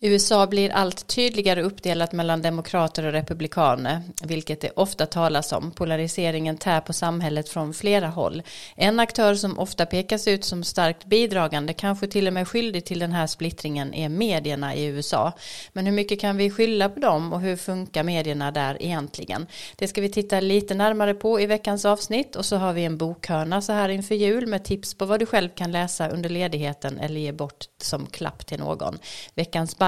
USA blir allt tydligare uppdelat mellan demokrater och republikaner, vilket det ofta talas om. Polariseringen tär på samhället från flera håll. En aktör som ofta pekas ut som starkt bidragande, kanske till och med skyldig till den här splittringen, är medierna i USA. Men hur mycket kan vi skylla på dem och hur funkar medierna där egentligen? Det ska vi titta lite närmare på i veckans avsnitt och så har vi en bokhörna så här inför jul med tips på vad du själv kan läsa under ledigheten eller ge bort som klapp till någon. Veckans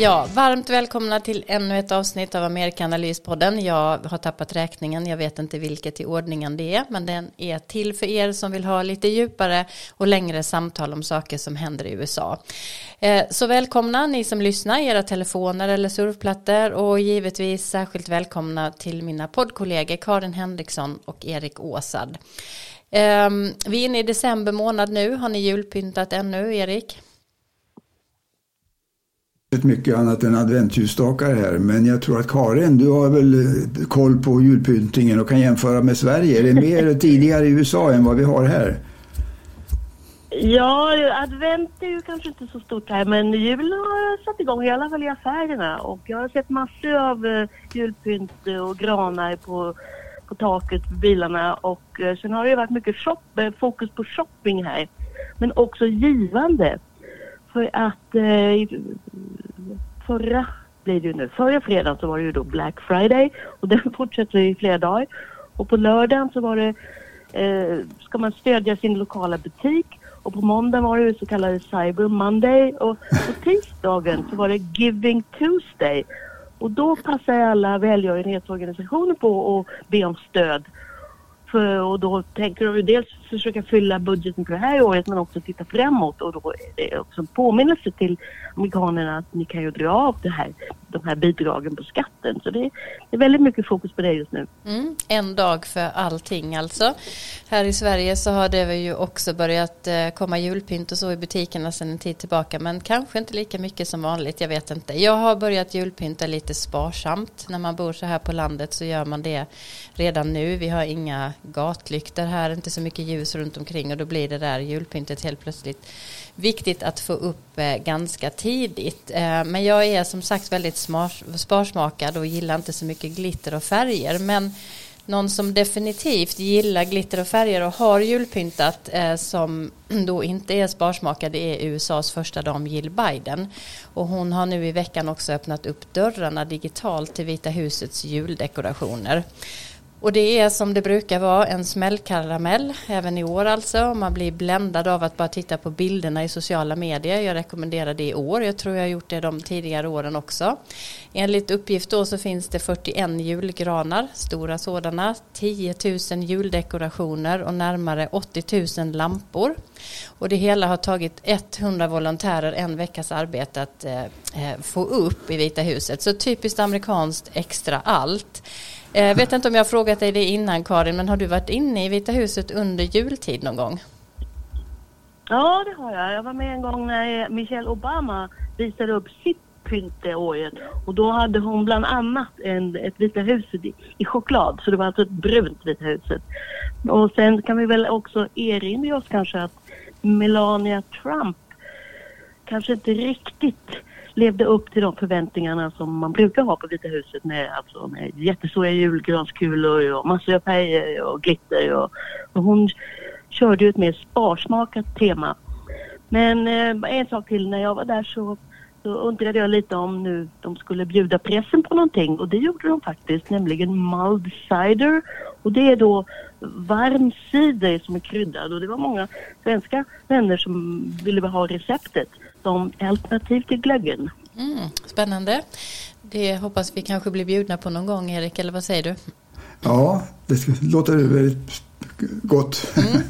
Ja, varmt välkomna till ännu ett avsnitt av Amerikanalyspodden. Jag har tappat räkningen, jag vet inte vilket i ordningen det är, men den är till för er som vill ha lite djupare och längre samtal om saker som händer i USA. Eh, så välkomna ni som lyssnar, era telefoner eller surfplattor och givetvis särskilt välkomna till mina poddkollegor Karin Henriksson och Erik Åsad. Ehm, vi är inne i december månad nu, har ni julpyntat ännu, Erik? Mycket annat än adventsljusstakar här. Men jag tror att Karin, du har väl eh, koll på julpyntningen och kan jämföra med Sverige. Är det mer tidigare i USA än vad vi har här? Ja, advent är ju kanske inte så stort här men julen har satt igång i alla fall i affärerna och jag har sett massor av uh, julpynt och granar på, på taket på bilarna och uh, sen har det ju varit mycket shop, fokus på shopping här men också givande. För att eh, förra blir det ju nu, förra fredagen så var det ju då Black Friday och den fortsätter i flera dagar. Och på lördagen så var det, eh, ska man stödja sin lokala butik och på måndag var det så kallade Cyber Monday och på tisdagen så var det Giving Tuesday. Och då passar alla välgörenhetsorganisationer på att be om stöd för, och då tänker de ju dels försöka fylla budgeten för det här året men också titta framåt och då är det också en påminnelse till amerikanerna att ni kan ju dra av det här, de här bidragen på skatten. Så det, är väldigt mycket fokus på det just nu. Mm, en dag för allting alltså. Här i Sverige så har det ju också börjat eh, komma julpynt och så i butikerna sedan en tid tillbaka men kanske inte lika mycket som vanligt, jag vet inte. Jag har börjat julpynta lite sparsamt. När man bor så här på landet så gör man det redan nu. Vi har inga gatlyktor här, inte så mycket ljus runt omkring och då blir det där julpyntet helt plötsligt viktigt att få upp eh, ganska tidigt. Eh, men jag är som sagt väldigt sparsmakad och gillar inte så mycket glitter och färger. Men någon som definitivt gillar glitter och färger och har julpyntat eh, som då inte är sparsmakad är USAs första dam Jill Biden. Och hon har nu i veckan också öppnat upp dörrarna digitalt till Vita husets juldekorationer. Och det är som det brukar vara en smällkaramell även i år alltså. Man blir bländad av att bara titta på bilderna i sociala medier. Jag rekommenderar det i år. Jag tror jag har gjort det de tidigare åren också. Enligt uppgift då så finns det 41 julgranar, stora sådana, 10 000 juldekorationer och närmare 80 000 lampor. Och det hela har tagit 100 volontärer en veckas arbete att eh, eh, få upp i Vita huset. Så typiskt amerikanskt extra allt. Jag vet inte om jag har frågat dig det innan Karin, men har du varit inne i Vita huset under jultid någon gång? Ja, det har jag. Jag var med en gång när Michelle Obama visade upp sitt pynt det året. Och då hade hon bland annat en, ett Vita huset i, i choklad. Så det var alltså ett brunt Vita huset. Och sen kan vi väl också erinra oss kanske att Melania Trump kanske inte riktigt levde upp till de förväntningarna som man brukar ha på Vita huset med, alltså med jättestora julgranskulor och massor av färger och glitter. Och, och hon körde ju ett mer sparsmakat tema. Men eh, en sak till, när jag var där så, så undrade jag lite om nu de skulle bjuda pressen på någonting och det gjorde de faktiskt, nämligen mulled cider. Och det är då varm cider som är kryddad och det var många svenska vänner som ville ha receptet som alternativ till glöggen. Mm, spännande. Det hoppas vi kanske blir bjudna på någon gång Erik, eller vad säger du? Ja, det låter väldigt gott. Mm.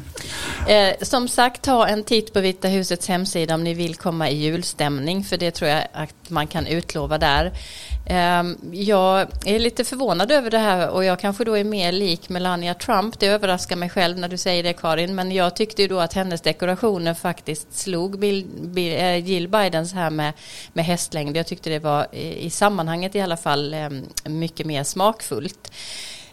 Eh, som sagt, ta en titt på Vita husets hemsida om ni vill komma i julstämning, för det tror jag att man kan utlova där. Eh, jag är lite förvånad över det här och jag kanske då är mer lik Melania Trump. Det överraskar mig själv när du säger det Karin, men jag tyckte ju då att hennes dekorationer faktiskt slog Bill, Bill, eh, Jill Bidens här med, med hästlängd. Jag tyckte det var eh, i sammanhanget i alla fall eh, mycket mer smakfullt.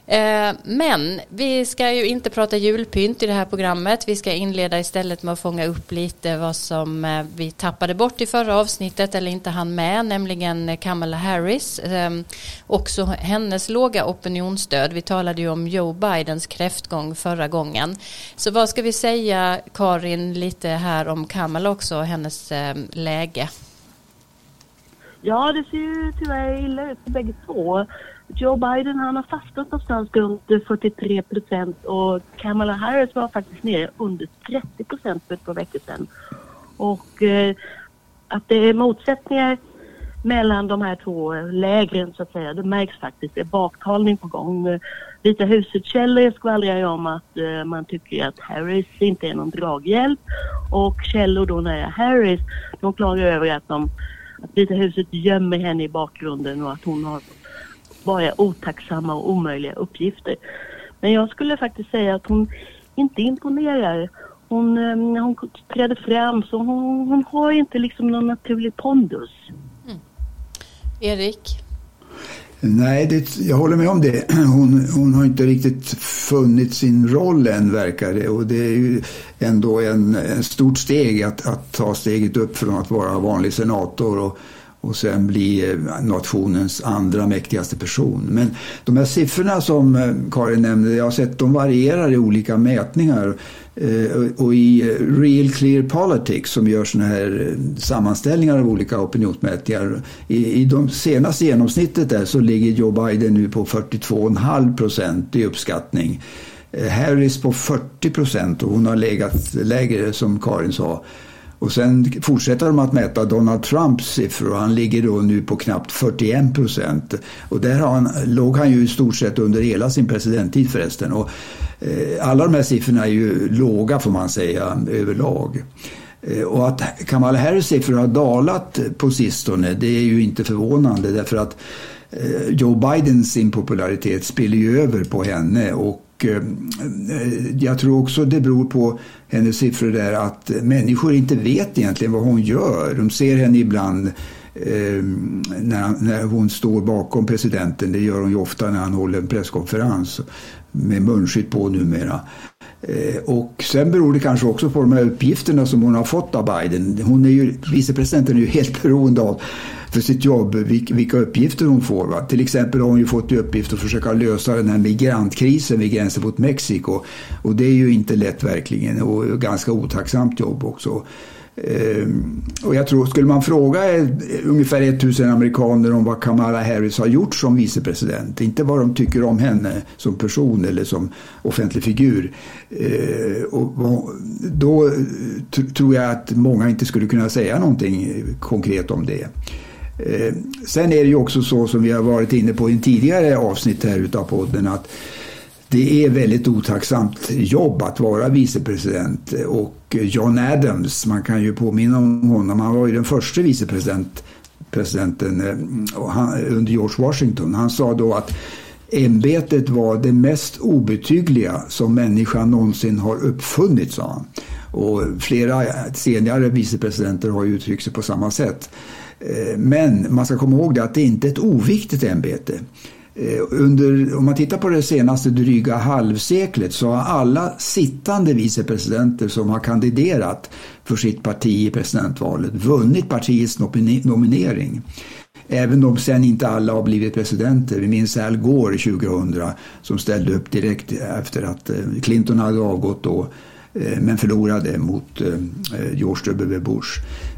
Eh, men vi ska ju inte prata julpynt i det här programmet. Vi ska inleda istället med att fånga upp lite vad som eh, vi tappade bort i förra avsnittet eller inte hann med, nämligen Kamala Harris. Eh, också hennes låga opinionsstöd. Vi talade ju om Joe Bidens kräftgång förra gången. Så vad ska vi säga, Karin, lite här om Kamala också och hennes läge? Ja, det ser ju tyvärr illa ut för bägge två. Joe Biden han har fastnat någonstans runt 43 procent och Kamala Harris var faktiskt nere under 30 procent för ett par veckor sedan. Och eh, att det är motsättningar mellan de här två lägren så att säga, det märks faktiskt. Det är baktalning på gång. Vita huset-källor skvallrar ju om att eh, man tycker att Harris inte är någon draghjälp och källor då nära Harris, de klagar över att de att Vita huset gömmer henne i bakgrunden och att hon har bara otacksamma och omöjliga uppgifter. Men jag skulle faktiskt säga att hon inte imponerar. Hon, eh, hon träder fram så hon, hon har inte liksom någon naturlig pondus. Mm. Erik? Nej, det, jag håller med om det. Hon, hon, har inte riktigt funnit sin roll än, verkar det. Och det är ju ändå en, en stort steg att, att ta steget upp från att vara vanlig senator och och sen bli eh, nationens andra mäktigaste person. Men de här siffrorna som eh, Karin nämnde, jag har sett de varierar i olika mätningar. Eh, och i Real Clear Politics som gör sådana här sammanställningar av olika opinionsmätningar. I, de senaste genomsnittet där så ligger Joe Biden nu på 42,5 procent i uppskattning. Harris på 40 procent och hon har legat lägre som Karin sa. Och sen fortsätter de att mäta Donald Trumps siffror och han ligger då nu på knappt 41 procent. Och där han, låg han ju i stort sett under hela sin presidenttid förresten. Och, eh, alla de här siffrorna är ju låga får man säga överlag. Eh, och att Kamala Harris siffror har dalat på sistone det är ju inte förvånande därför att eh, Joe Bidens impopularitet spiller ju över på henne och och eh, eh, jag tror också det beror på hennes siffror där att människor inte vet egentligen vad hon gör. De ser henne ibland eh, när, hon står bakom presidenten. Det gör hon ju ofta när han håller en presskonferens med munskydd på numera. Och sen beror det kanske också på de här uppgifterna som hon har fått av Biden. Hon är ju, vicepresidenten är ju helt beroende av för sitt jobb vilka uppgifter hon får. Va? Till exempel har hon ju fått i uppgift att försöka lösa den här migrantkrisen vid gränsen mot Mexiko. Och det är ju inte lätt verkligen och ganska otacksamt jobb också. Ehm, och jag tror, skulle man fråga eh, ungefär 1000 amerikaner om vad Kamala Harris har gjort som vicepresident, inte vad de tycker om henne som person eller som offentlig figur, eh, och då eh, tror jag att många inte skulle kunna säga någonting konkret om det. Eh, sen är det ju också så som vi har varit inne på i en tidigare avsnitt här utav podden att det är väldigt otacksamt jobb att vara vicepresident och John Adams, man kan ju påminna om honom, han var ju den första vicepresidenten eh, under George Washington. Han sa då att ämbetet var det mest obetydliga som människan någonsin har uppfunnit, sa han. Och flera senare vicepresidenter har ju uttryckt sig på samma sätt. Eh, men man ska komma ihåg det att det inte är ett oviktigt ämbete. Eh, under, om man tittar på det senaste dryga halvseklet så har alla sittande vicepresidenter som har kandiderat för sitt parti i presidentvalet vunnit partiets nominering. Även om sen inte alla har blivit presidenter. Vi minns Al Gore 2000 som ställde upp direkt efter att eh, Clinton hade avgått då men förlorade mot eh, George W. Bush.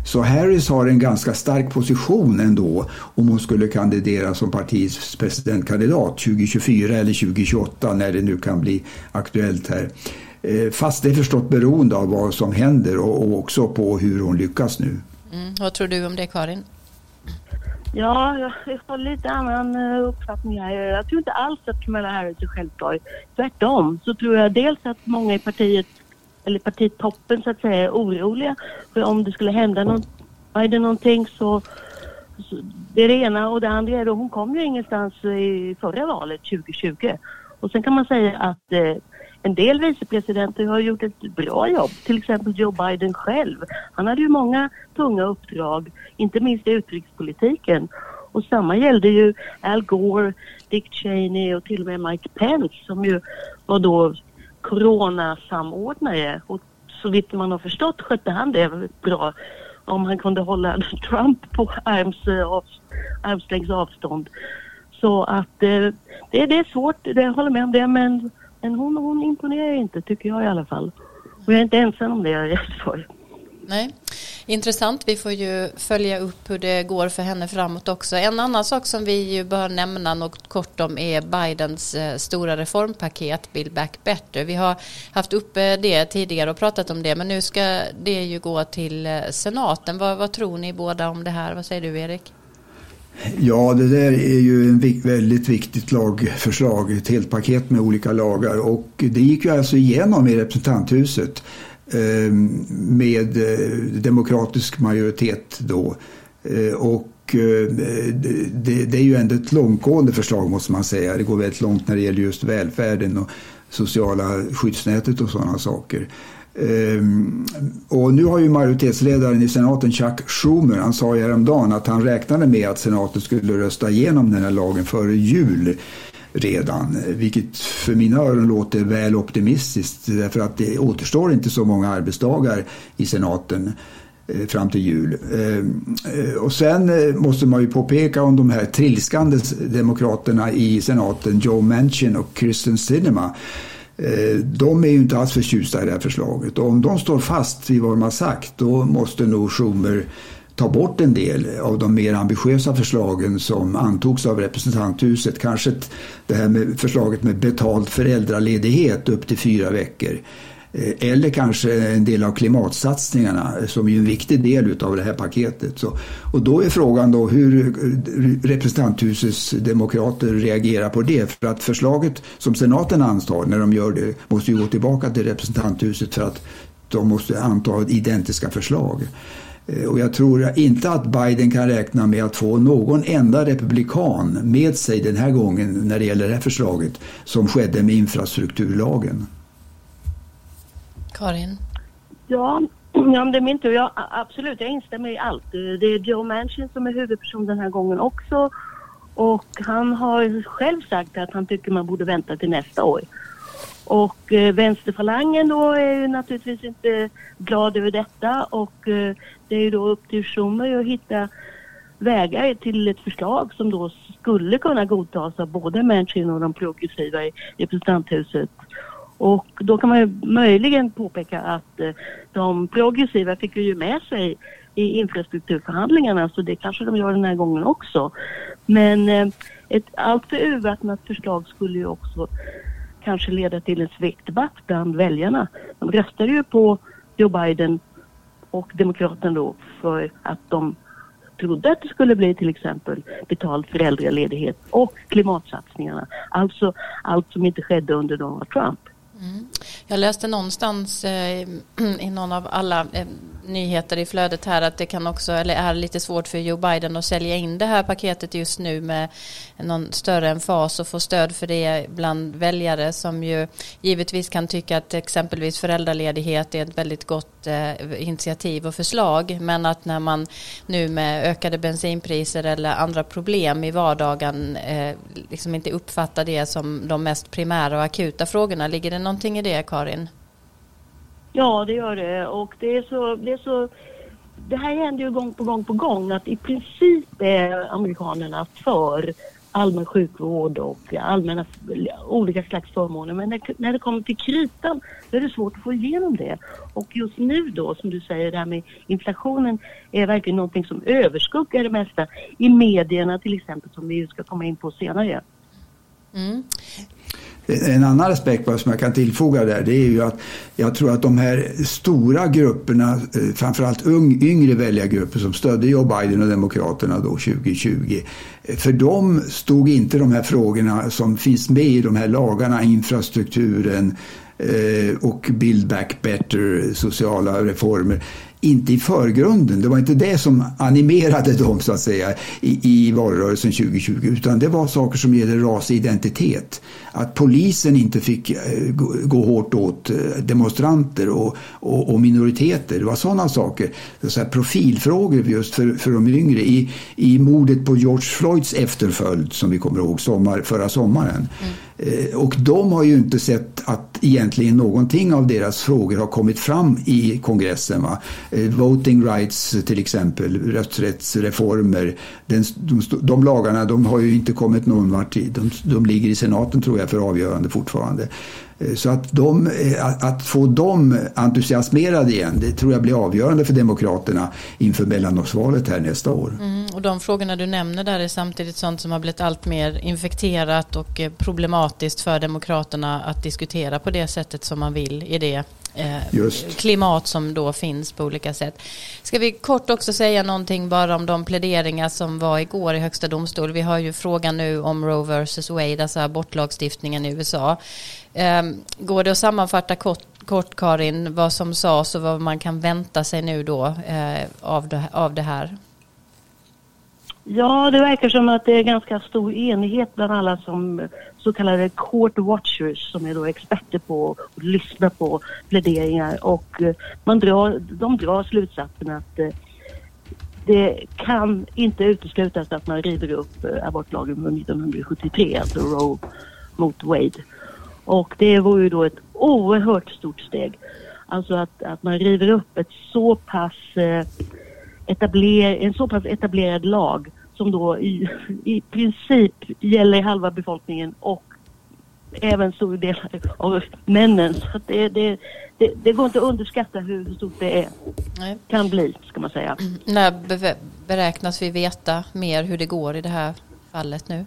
Så Harris har en ganska stark position ändå om hon skulle kandidera som partiets presidentkandidat 2024 eller 2028 när det nu kan bli aktuellt här. Eh, fast det är förstått beroende av vad som händer och också på hur hon lyckas nu. Mm. Vad tror du om det Karin? Ja, jag, har lite annan uppfattning här. Jag tror inte alls att Kamala Harris är självklar. Tvärtom så tror jag dels att många i partiet, eller partitoppen så att säga, är oroliga för om det skulle hända något, Biden någonting så, så det är det ena och det andra är då hon kom ju ingenstans eh, i förra valet 2020. Och sen kan man säga att eh, en del vicepresidenter har gjort ett bra jobb. Till exempel Joe Biden själv. Han hade ju många tunga uppdrag, inte minst i utrikespolitiken. Och samma gällde ju Al Gore, Dick Cheney och till och med Mike Pence som ju var då coronasamordnare. Och så vitt man har förstått skötte han det bra om han kunde hålla Trump på arms, av, armslängds avstånd. Så att eh, det, det är svårt, jag håller med om det, men men hon, hon imponerar inte, tycker jag i alla fall. Och jag är inte ensam om det jag är rädd för. Nej. Intressant, vi får ju följa upp hur det går för henne framåt också. En annan sak som vi ju bör nämna något kort om är Bidens eh, stora reformpaket Build Back Better. Vi har haft uppe det tidigare och pratat om det men nu ska det ju gå till eh, senaten. Vad, vad tror ni båda om det här? Vad säger du Erik? Ja, det där är ju en väldigt viktigt lagförslag, ett helt paket med olika lagar och det gick ju alltså igenom i representanthuset Eh, med eh, demokratisk majoritet då. Eh, och det, är ju ändå ett långtgående förslag måste man säga. Det går väldigt långt när det gäller just välfärden och sociala skyddsnätet och sådana saker. Och nu har ju majoritetsledaren i senaten Chuck Schumer, han sa ju häromdagen att han räknade med att senaten skulle rösta igenom den här lagen före jul redan. Vilket för mina öron låter väl optimistiskt därför att det återstår inte så många arbetsdagar i senaten eh, fram till jul. Eh, och sen eh, måste man ju påpeka om de här trilskande demokraterna i senaten Joe Manchin och Kristen Sinema de är ju inte alls förtjusta i det här förslaget. Och om de står fast vid vad de har sagt då måste nog Schumer ta bort en del av de mer ambitiösa förslagen som antogs av representanthuset. Kanske det här med förslaget med betald föräldraledighet upp till fyra veckor. Eh, eller kanske en del av klimatsatsningarna som är en viktig del av det här paketet. Så, och då är frågan då hur representanthusets demokrater reagerar på det. För att förslaget som senaten antar när de gör det måste ju gå tillbaka till representanthuset för att de måste anta identiska förslag. Eh, och jag tror inte att Biden kan räkna med att få någon enda republikan med sig den här gången när det gäller det här förslaget som skedde med infrastrukturlagen. Karin? Ja, ja det är min tur. Ja, absolut, jag instämmer i allt. Det är Joe Manchin som är huvudperson den här gången också. Och han har själv sagt att han tycker man borde vänta till nästa år. Och eh, vänsterfalangen då är ju naturligtvis inte glad över detta och eh, det är ju då upp till Schumer att hitta vägar till ett förslag som då skulle kunna godtas av både Manchin och de progressiva i representanthuset. Och då kan man ju möjligen påpeka att eh, de progressiva fick ju med sig i infrastrukturförhandlingarna så det kanske de gör den här gången också. Men eh, ett alltför urvattnat förslag skulle ju också kanske leda till en svekdebatt bland väljarna. De röstade ju på Joe Biden och Demokraterna då för att de trodde att det skulle bli till exempel betald föräldraledighet och klimatsatsningarna. Alltså allt som inte skedde under Donald Trump. Mm. Jag läste någonstans eh, i någon av alla eh, nyheter i flödet här att det kan också, eller är lite svårt för Joe Biden att sälja in det här paketet just nu med någon större emfas och få stöd för det bland väljare som ju givetvis kan tycka att exempelvis föräldraledighet är ett väldigt gott eh, initiativ och förslag men att när man nu med ökade bensinpriser eller andra problem i vardagen eh, liksom inte uppfattar det som de mest primära och akuta frågorna. Ligger det någonting i det Karin? Ja, det gör det. Och det är så... Det, är så, det här händer ju gång på gång på gång att i princip är amerikanerna för allmän sjukvård och allmänna olika slags förmåner. Men när, när det kommer till kritan då är det svårt att få igenom det. Och just nu då, som du säger, det här med inflationen är verkligen någonting som överskuggar det mesta i medierna till exempel, som vi ska komma in på senare. Mm. En annan aspekt som jag kan tillfoga där det är ju att jag tror att de här stora grupperna, eh, framförallt ung, yngre väljargrupper som stödde Joe Biden och Demokraterna då 2020. Eh, för dem stod inte de här frågorna som finns med i de här lagarna, infrastrukturen, eh, och Build Back Better, sociala reformer inte i förgrunden. Det var inte det som animerade dem så att säga i, i valrörelsen 2020 utan det var saker som gällde rasidentitet. Att polisen inte fick eh, gå, hårt åt eh, demonstranter och, och, och, minoriteter. Det var sådana saker. Så här profilfrågor just för, för de yngre. I, I mordet på George Floyds efterföljd som vi kommer ihåg sommar, förra sommaren. Mm. Eh, och de har ju inte sett att egentligen någonting av deras frågor har kommit fram i kongressen. Va? Voting rights till exempel, rösträttsreformer. Den, de, de lagarna de har ju inte kommit någon vart. De, de ligger i senaten tror jag för avgörande fortfarande. Eh, så att, de, eh, att få dem entusiasmerade igen, det tror jag blir avgörande för Demokraterna inför mellanårsvalet här nästa år. Mm, och de frågorna du nämner där är samtidigt sånt som har blivit allt mer infekterat och eh, problematiskt för Demokraterna att diskutera på det sättet som man vill i det eh, klimat som då finns på olika sätt. Ska vi kort också säga någonting bara om de pläderingar som var igår i Högsta domstol. Vi har ju frågan nu om Roe vs Wade, alltså abortlagstiftningen i USA. Eh, går det att sammanfatta kort, kort Karin vad som sades och vad man kan vänta sig nu då eh, av, det, av det här? Ja, det verkar som att det är ganska stor enighet bland alla som så kallade court watchers som är då experter på att lyssna på pläderingar och eh, man drar, de drar slutsatsen att eh, det kan inte uteslutas att man river upp eh, abortlagen från 1973, alltså Roe mot Wade. Och det vore ju då ett oerhört stort steg. Alltså att, att man river upp ett så pass etabler, en så pass etablerad lag som då i, i princip gäller halva befolkningen och även stora delar av männen. Så det, det, det, det, går inte att underskatta hur stort det är. Nej. kan bli, ska man säga. Mm. När beräknas vi veta mer hur det går i det här fallet nu?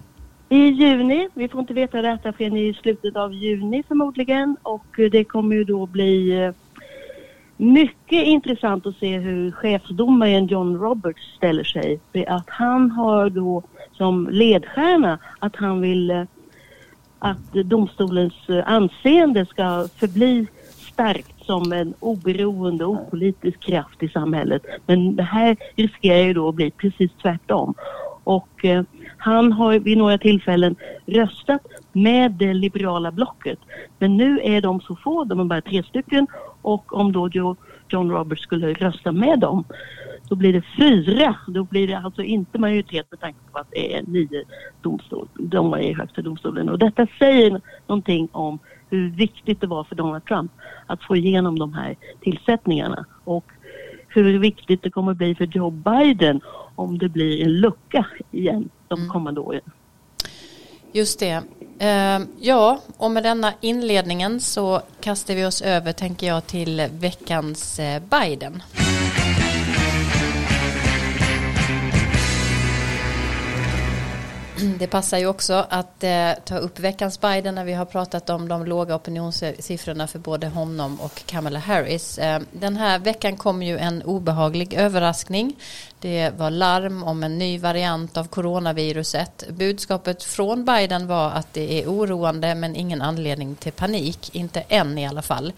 I juni. Vi får inte veta detta förrän i slutet av juni förmodligen och det kommer ju då bli eh, mycket intressant att se hur chefsdomaren John Roberts ställer sig. Att han har då som ledstjärna att han vill eh, att domstolens eh, anseende ska förbli starkt som en oberoende och opolitisk kraft i samhället. Men det här riskerar ju då att bli precis tvärtom. Och eh, han har vid några tillfällen röstat med det liberala blocket. Men nu är de så få, de är bara tre stycken och om då John Roberts skulle rösta med dem då blir det fyra. Då blir det alltså inte majoritet med tanke på att det är nio domstol, domare i högsta domstolen. Och detta säger någonting om hur viktigt det var för Donald Trump att få igenom de här tillsättningarna. Och hur viktigt det kommer bli för Joe Biden om det blir en lucka igen de mm. kommande åren. Just det. Uh, ja, och med denna inledningen så kastar vi oss över, tänker jag, till veckans uh, Biden. Det passar ju också att eh, ta upp veckans Biden när vi har pratat om de låga opinionssiffrorna för både honom och Kamala Harris. Eh, den här veckan kom ju en obehaglig överraskning. Det var larm om en ny variant av coronaviruset. Budskapet från Biden var att det är oroande men ingen anledning till panik, inte än i alla fall.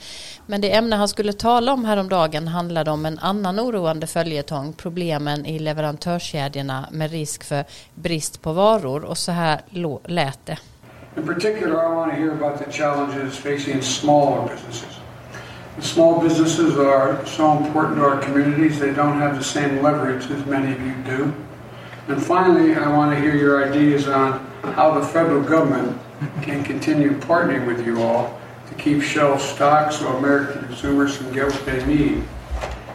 Men det ämne han skulle tala om häromdagen handlade om en annan oroande följetong, problemen i leverantörskedjorna med risk för brist på varor och så här lät det. In particular I want to hear about the challenges facing smaller businesses. Small businesses are so important to our communities, they don't have the same leverage as many of you do. And finally, I want to hear your ideas on how the federal government can continue partnering with you all to keep shelf stocked so American consumers can get what they need.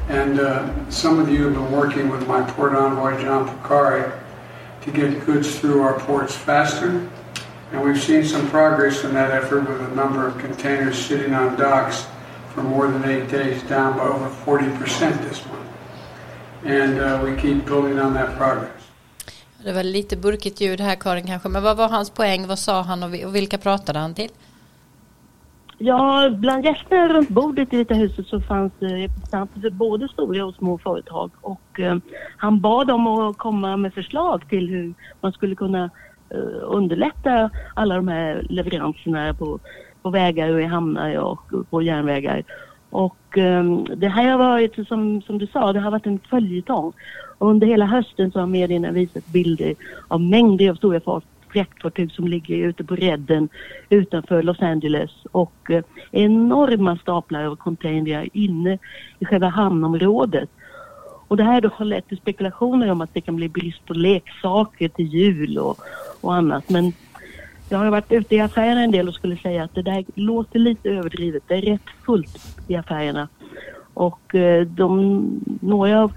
And uh, some of you have been working with my port envoy, John Picari, to get goods through our ports faster. And we've seen some progress in that effort with a number of containers sitting on docks for more than eight days, down by over 40% this month. And uh, we keep building on that progress. Det var lite burkigt ljud här Karin kanske, men vad var hans poäng? Vad sa han och vilka pratade han till? Ja, bland gästerna runt bordet i Vita huset så fanns det representanter för både stora och små företag och eh, han bad dem att komma med förslag till hur man skulle kunna eh, underlätta alla de här leveranserna på, på vägar och i hamnar och på järnvägar. Och eh, det här har varit, som, som du sa, det har varit en följetong. Och under hela hösten så har medierna visat bilder av mängder av stora fraktfartyg som ligger ute på redden utanför Los Angeles och eh, enorma staplar av containrar inne i själva hamnområdet. Och det här då har lett till spekulationer om att det kan bli brist på leksaker till jul och, och annat. Men jag har varit ute i affärerna en del och skulle säga att det där låter lite överdrivet. Det är rätt fullt i affärerna. Och eh, de, några av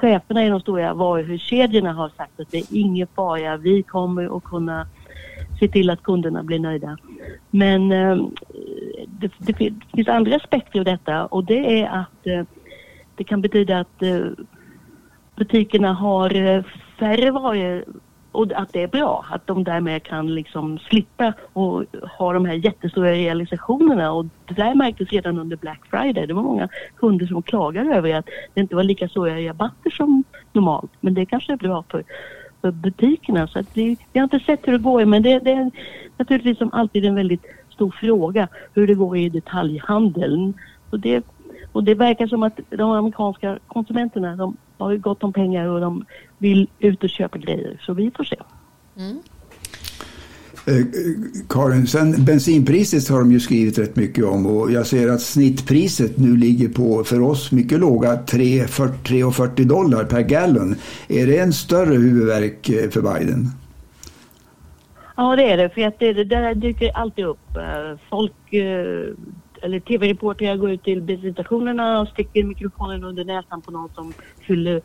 cheferna i de stora varuhuskedjorna har sagt att det är ingen fara. Vi kommer att kunna se till att kunderna blir nöjda. Men eh, det, det, finns andra aspekter av detta och det är att eh, det kan betyda att eh, butikerna har eh, färre varor och att det är bra. Att de därmed kan liksom slippa och ha de här jättestora realisationerna. Och det där märktes redan under Black Friday. Det var många kunder som klagade över att det inte var lika stora rabatter som normalt. Men det kanske är bra för, för butikerna. Så att vi, vi har inte sett hur det går men det, det är naturligtvis som alltid en väldigt stor fråga hur det går i detaljhandeln. Och det, och det verkar som att de amerikanska konsumenterna de har gott om pengar och de vill ut och köpa grejer. Så vi får se. Mm. Eh, Karin, sen bensinpriset har de ju skrivit rätt mycket om och jag ser att snittpriset nu ligger på för oss mycket låga 3,40 dollar per gallon. Är det en större huvudvärk eh, för Biden? Ja det är det, för att det, det där dyker alltid upp. Eh, folk eller tv-reportrar går ut till bensinstationerna och sticker mikrofonen under näsan på någon som fyller,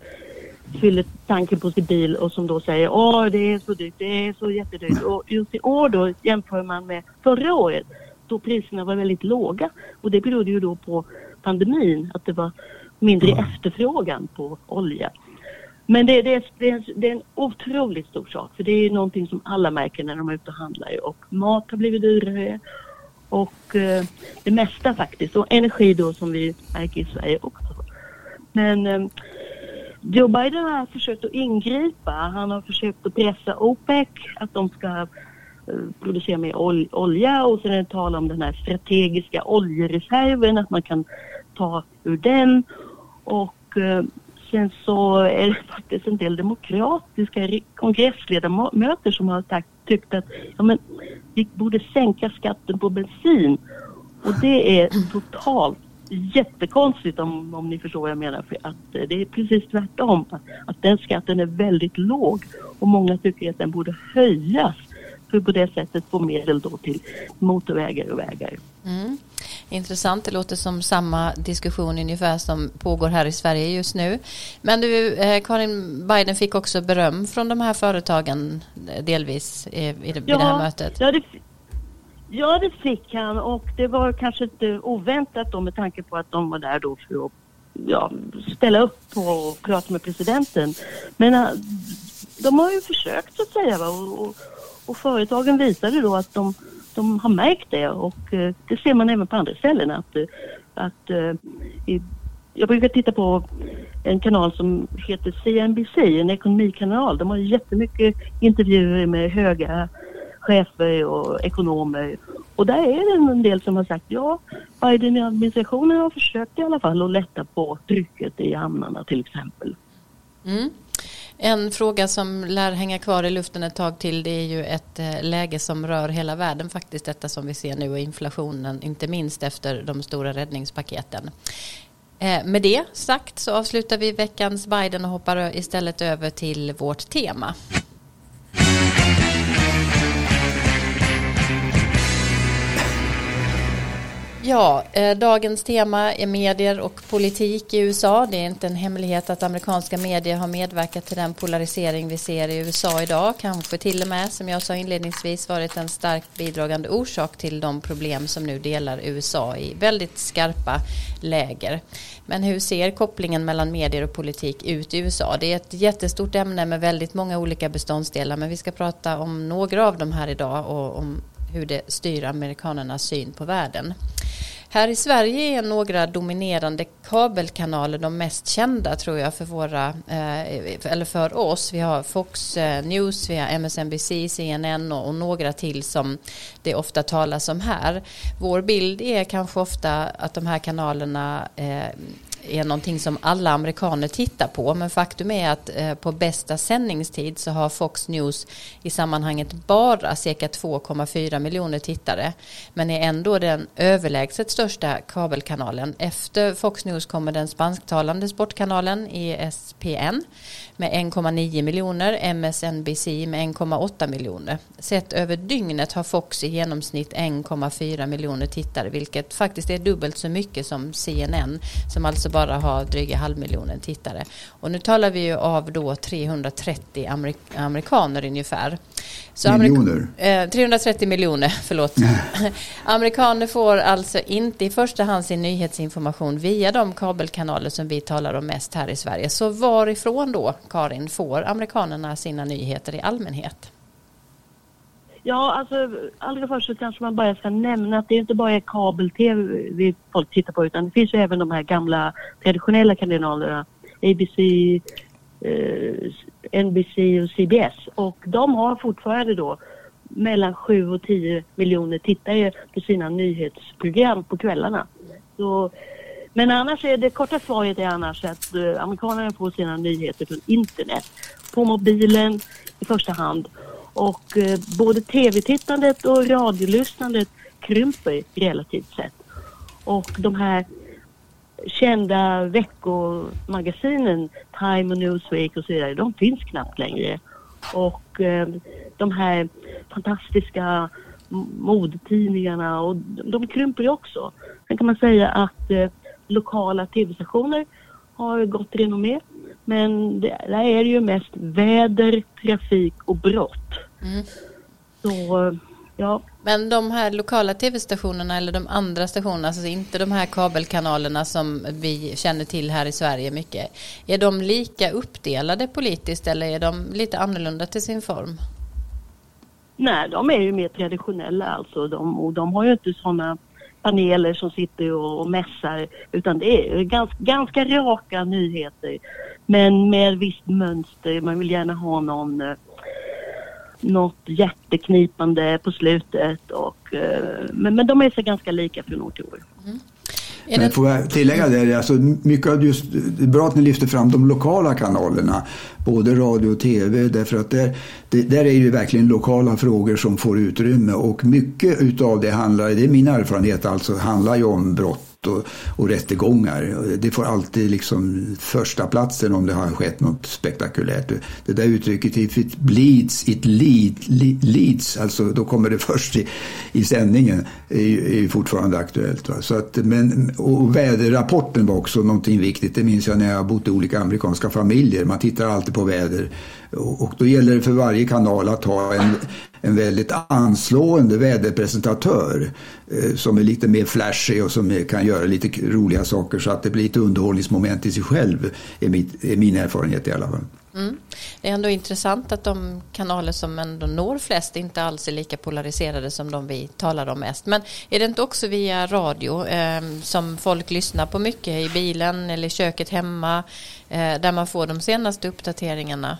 fyller tanken på sin bil och som då säger åh det är så dyrt, det är så jättedyrt. Och just i år då jämför man med förra året då priserna var väldigt låga och det berodde ju då på pandemin, att det var mindre mm. efterfrågan på olja. Men det, det, det, är en, det är en otroligt stor sak för det är någonting som alla märker när de är ute och handlar och mat har blivit dyrare och eh, det mesta faktiskt. Och energi då som vi märker i Sverige också. Men eh, Joe Biden har försökt att ingripa. Han har försökt att pressa OPEC att de ska eh, producera mer ol olja och sen är det tal om den här strategiska oljereserven, att man kan ta ur den. Och eh, sen så är det faktiskt en del demokratiska kongressledamöter som har sagt, tyckt att ja, men, vi borde sänka skatten på bensin. Och det är totalt jättekonstigt om, om ni förstår vad jag menar. För att eh, det är precis tvärtom. Att, att den skatten är väldigt låg och många tycker att den borde höjas för på det sättet få medel då till motorvägar och vägar. Mm. Intressant, det låter som samma diskussion ungefär som pågår här i Sverige just nu. Men du, eh, Karin Biden fick också beröm från de här företagen eh, delvis i, i, ja, det här mötet. Ja det, ja, det fick han och det var kanske inte oväntat då med tanke på att de var där då för att ja, ställa upp på och prata med presidenten. Men äh, de har ju försökt så att säga va? Och, och, och företagen visade då att de de har märkt det och eh, det ser man även på andra ställen att, eh, att eh, i, jag brukar titta på en kanal som heter CNBC, en ekonomikanal. De har jättemycket intervjuer med höga chefer och ekonomer. Och där är det en del som har sagt ja, Biden-administrationen har försökt i alla fall att lätta på trycket i hamnarna till exempel. Mm. En fråga som lär hänga kvar i luften ett tag till det är ju ett eh, läge som rör hela världen faktiskt detta som vi ser nu och inflationen inte minst efter de stora räddningspaketen. Eh, med det sagt så avslutar vi veckans Biden och hoppar istället över till vårt tema. Ja, eh, dagens tema är medier och politik i USA. Det är inte en hemlighet att amerikanska medier har medverkat till den polarisering vi ser i USA idag. Kanske till och med, som jag sa inledningsvis, varit en starkt bidragande orsak till de problem som nu delar USA i väldigt skarpa läger. Men hur ser kopplingen mellan medier och politik ut i USA? Det är ett jättestort ämne med väldigt många olika beståndsdelar, men vi ska prata om några av dem här idag och om hur det styr amerikanernas syn på världen. Här i Sverige är några dominerande kabelkanaler de mest kända tror jag för våra, eh, eller för oss. Vi har Fox eh, News, vi har MSNBC, CNN och, några till som det ofta talas om här. Vår bild är kanske ofta att de här kanalerna eh, är någonting som alla amerikaner tittar på. Men faktum är att eh, på bästa sändningstid så har Fox News i sammanhanget bara cirka 2,4 miljoner tittare. Men är ändå den överlägset största kabelkanalen. Efter Fox News kommer den spansktalande sportkanalen ESPN med 1,9 miljoner, MSNBC med 1,8 miljoner. Sett över dygnet har Fox i genomsnitt 1,4 miljoner tittare vilket faktiskt är dubbelt så mycket som CNN som alltså bara har dryga halvmiljonen tittare. Och nu talar vi ju av då 330 amerik amerikaner ungefär. Så miljoner? Eh, 330 miljoner, förlåt. amerikaner får alltså inte i första hand sin nyhetsinformation via de kabelkanaler som vi talar om mest här i Sverige. Så varifrån då, Karin, får amerikanerna sina nyheter i allmänhet? Ja, alltså allra först så kanske man bara ska nämna att det inte bara är kabel-tv vi folk tittar på utan det finns ju även de här gamla traditionella kanalerna. ABC, Eh, NBC och CBS. Och de har fortfarande då mellan 7 och 10 miljoner tittare på sina nyhetsprogram på kvällarna. Så, men annars är det korta svaret är annars att eh, amerikanerna får sina nyheter från internet. På mobilen i första hand och eh, både tv-tittandet och radiolyssnandet krymper relativt sett. Och de här kända veckomagasinen, Time och Newsweek och så vidare, de finns knappt längre. Och eh, de här fantastiska modetidningarna, och de krymper ju också. Sen kan man säga att eh, lokala tv-stationer har gott renommé. Men det, där är det ju mest väder, trafik och brott. Mm. Så, ja. Men de här lokala tv-stationerna eller de andra stationerna, alltså inte de här kabelkanalerna som vi känner till här i Sverige mycket. Är de lika uppdelade politiskt eller är de lite annorlunda till sin form? Nej, de är ju mer traditionella alltså. De, och de har ju inte sådana paneler som sitter och, och mässar utan det är ganska, ganska raka nyheter. Men med visst mönster. Man vill gärna ha någon eh, något hjärteknipande på slutet. Och, eh, men, men de är så ganska lika från år till år. Mm. Men får jag tillägga det, alltså mycket av just, det är bra att ni lyfter fram de lokala kanalerna, både radio och tv, därför att där, det, där är det verkligen lokala frågor som får utrymme och mycket utav det handlar, det är min erfarenhet alltså, handlar ju om brott och, och rättegångar. Det får alltid liksom första platsen om det har skett något spektakulärt. Det där uttrycket if it bleeds, it lead, leads, alltså då kommer det först i, i sändningen, är ju, är fortfarande aktuellt. Va? Så att, men, och väderrapporten var också någonting viktigt, det minns jag när jag bott i olika amerikanska familjer. Man tittar alltid på väder och då gäller det för varje kanal att ha en, en väldigt anslående väderpresentatör eh, som är lite mer flashig och som kan göra lite roliga saker så att det blir ett underhållningsmoment i sig själv, är, mitt, är min erfarenhet i alla fall. Mm. Det är ändå intressant att de kanaler som ändå når flest inte alls är lika polariserade som de vi talar om mest. Men är det inte också via radio eh, som folk lyssnar på mycket i bilen eller i köket hemma eh, där man får de senaste uppdateringarna?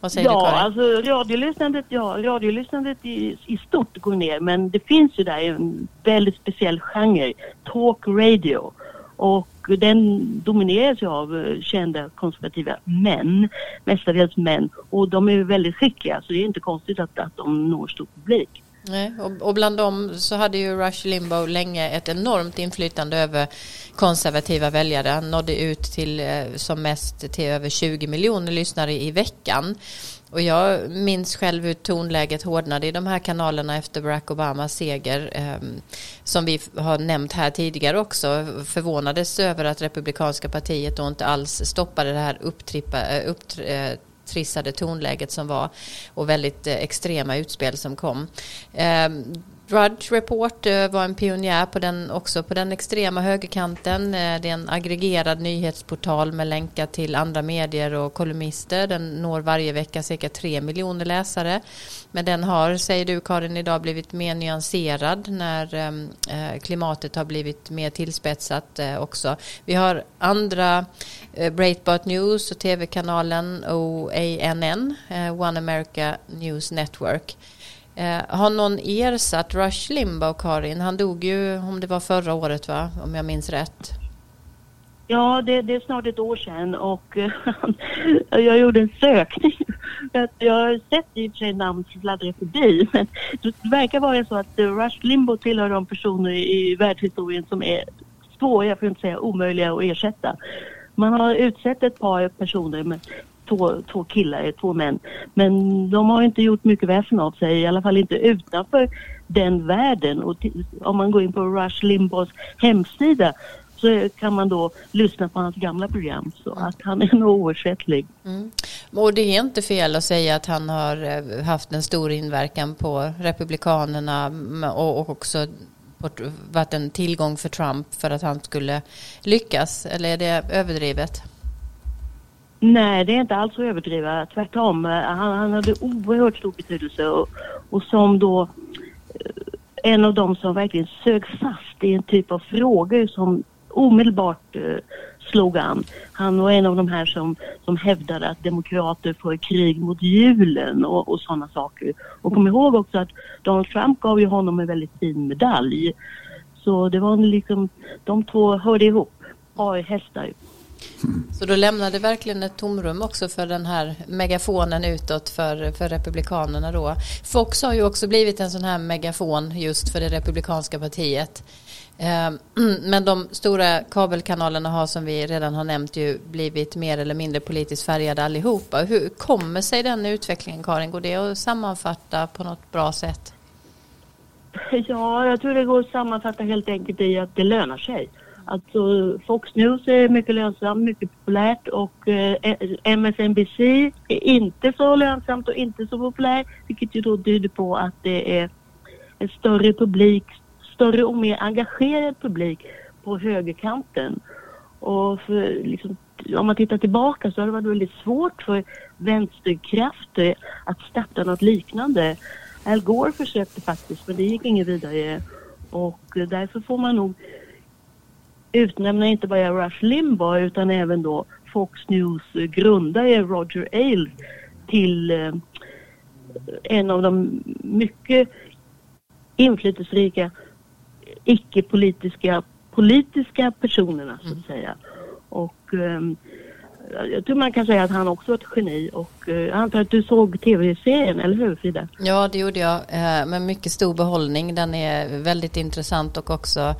Vad säger ja, du Karin? Alltså, radiolyssnandet, ja, radiolyssnandet i, i stort går ner men det finns ju där en väldigt speciell genre, talk radio. Och den domineras ju av eh, kända konservativa män, mestadels män. Och de är väldigt skickliga så det är inte konstigt att, att de når stor publik. Nej, och, och, bland dem så hade ju Rush Limbaugh länge ett enormt inflytande över konservativa väljare. Han nådde ut till eh, som mest till över 20 miljoner lyssnare i veckan. Och jag minns själv hur tonläget hårdnade i de här kanalerna efter Barack Obamas seger. Eh, som vi har nämnt här tidigare också. Förvånades över att Republikanska partiet då inte alls stoppade det här upptrippa, upptri, eh, eh trissade tonläget som var och väldigt eh, extrema utspel som kom. Ehm, Drudge Report eh, var en pionjär på den, också på den extrema högerkanten. Eh, det är en aggregerad nyhetsportal med länkar till andra medier och kolumnister. Den når varje vecka cirka tre miljoner läsare. Men den har, säger du Karin, idag blivit mer nyanserad när ehm, eh, klimatet har blivit mer tillspetsat också. Vi har andra Breitbart News och tv-kanalen OANN, One America News Network Eh, har någon ersatt Rush Limbaugh, Karin? Han dog ju, om det var förra året, va? om jag minns rätt. Ja, det, det är snart ett år sedan och eh, jag gjorde en sökning. jag har sett i och för sig namn fladdra förbi men det verkar vara så att eh, Rush Limbaugh tillhör de personer i, världshistorien som är svåra, för att inte säga omöjliga att ersätta. Man har utsett ett par personer men två, två killar, två män. Men de har inte gjort mycket väsen av sig, i alla fall inte utanför den världen. Och om man går in på Rush Limbaughs hemsida så kan man då lyssna på hans gamla program. Så att han är nog oersättlig. Mm. Och det är inte fel att säga att han har eh, haft en stor inverkan på Republikanerna och också varit en tillgång för Trump för att han skulle lyckas? Eller är det överdrivet? Nej, det är inte alls att överdriva. Tvärtom. Eh, han, han hade oerhört stor betydelse och, och som då eh, en av dem som verkligen sög fast i en typ av frågor som omedelbart eh, slog an. Han var en av de här som, som hävdade att demokrater för krig mot julen och, och sådana saker. Och kom ihåg också att Donald Trump gav ju honom en väldigt fin medalj. Så det var liksom, de två hörde ihop, par hästar. Så då lämnade verkligen ett tomrum också för den här megafonen utåt för, för Republikanerna då. Fox har ju också blivit en sån här megafon just för det Republikanska partiet. Eh, men de stora kabelkanalerna har som vi redan har nämnt ju blivit mer eller mindre politiskt färgade allihopa. Hur kommer sig den utvecklingen Karin? Går det att sammanfatta på något bra sätt? Ja, jag tror det går att sammanfatta helt enkelt i att det lönar sig. Alltså Fox News är mycket lönsamt, mycket populärt och eh, MSNBC är inte så lönsamt och inte så populärt vilket ju då tyder på att det är en större publik, större och mer engagerad publik på högerkanten. Och för, liksom, om man tittar tillbaka så har det varit väldigt svårt för vänsterkrafter att starta något liknande. Al Gore försökte faktiskt men det gick inget vidare och eh, därför får man nog utnämna inte bara Rush Limbaugh utan även då Fox News grundare Roger Ailes till eh, en av de mycket inflytelserika icke-politiska politiska personerna så att mm. säga. Och eh, jag tror man kan säga att han också var ett geni och eh, jag antar att du såg tv-serien, eller hur Frida? Ja, det gjorde jag eh, med mycket stor behållning. Den är väldigt intressant och också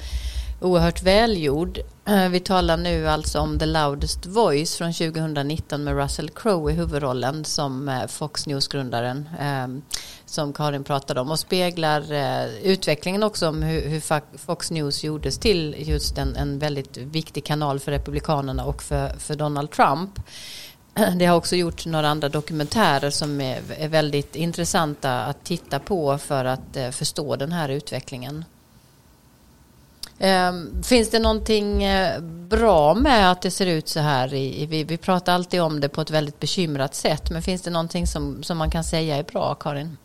oerhört välgjord. Eh, vi talar nu alltså om The Loudest Voice från 2019 med Russell Crowe i huvudrollen som eh, Fox News-grundaren ehm, som Karin pratade om och speglar eh, utvecklingen också om hur, Fox News gjordes till just en, en väldigt viktig kanal för Republikanerna och för, för Donald Trump. Det har också gjorts några andra dokumentärer som är väldigt intressanta att titta på för att förstå den här utvecklingen. Ehm, finns det någonting eh, bra med att det ser ut så här? vi, vi pratar alltid om det på ett väldigt bekymrat sätt, men finns det någonting som, som man kan säga är bra, Karin?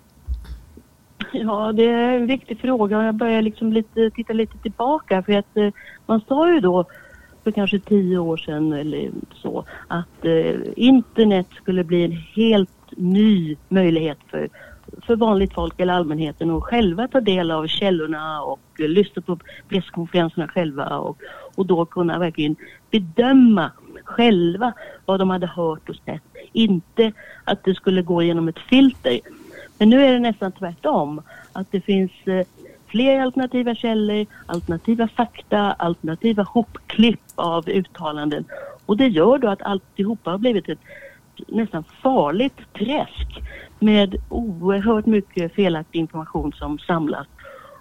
Ja, det är en viktig fråga. och Jag börjar liksom lite, titta lite tillbaka för att eh, man sa ju då för kanske tio år sedan eller så att eh, internet skulle bli en helt ny möjlighet för för vanligt folk eller allmänheten att själva ta del av källorna och lyssna på presskonferenserna själva och, och då kunna verkligen bedöma själva vad de hade hört och sett. Inte att det skulle gå genom ett filter. Men nu är det nästan tvärtom. Att det finns eh, fler alternativa källor, alternativa fakta, alternativa hopklipp av uttalanden. Och det gör då att alltihopa har blivit ett nästan farligt träsk med oerhört mycket felaktig information som samlas.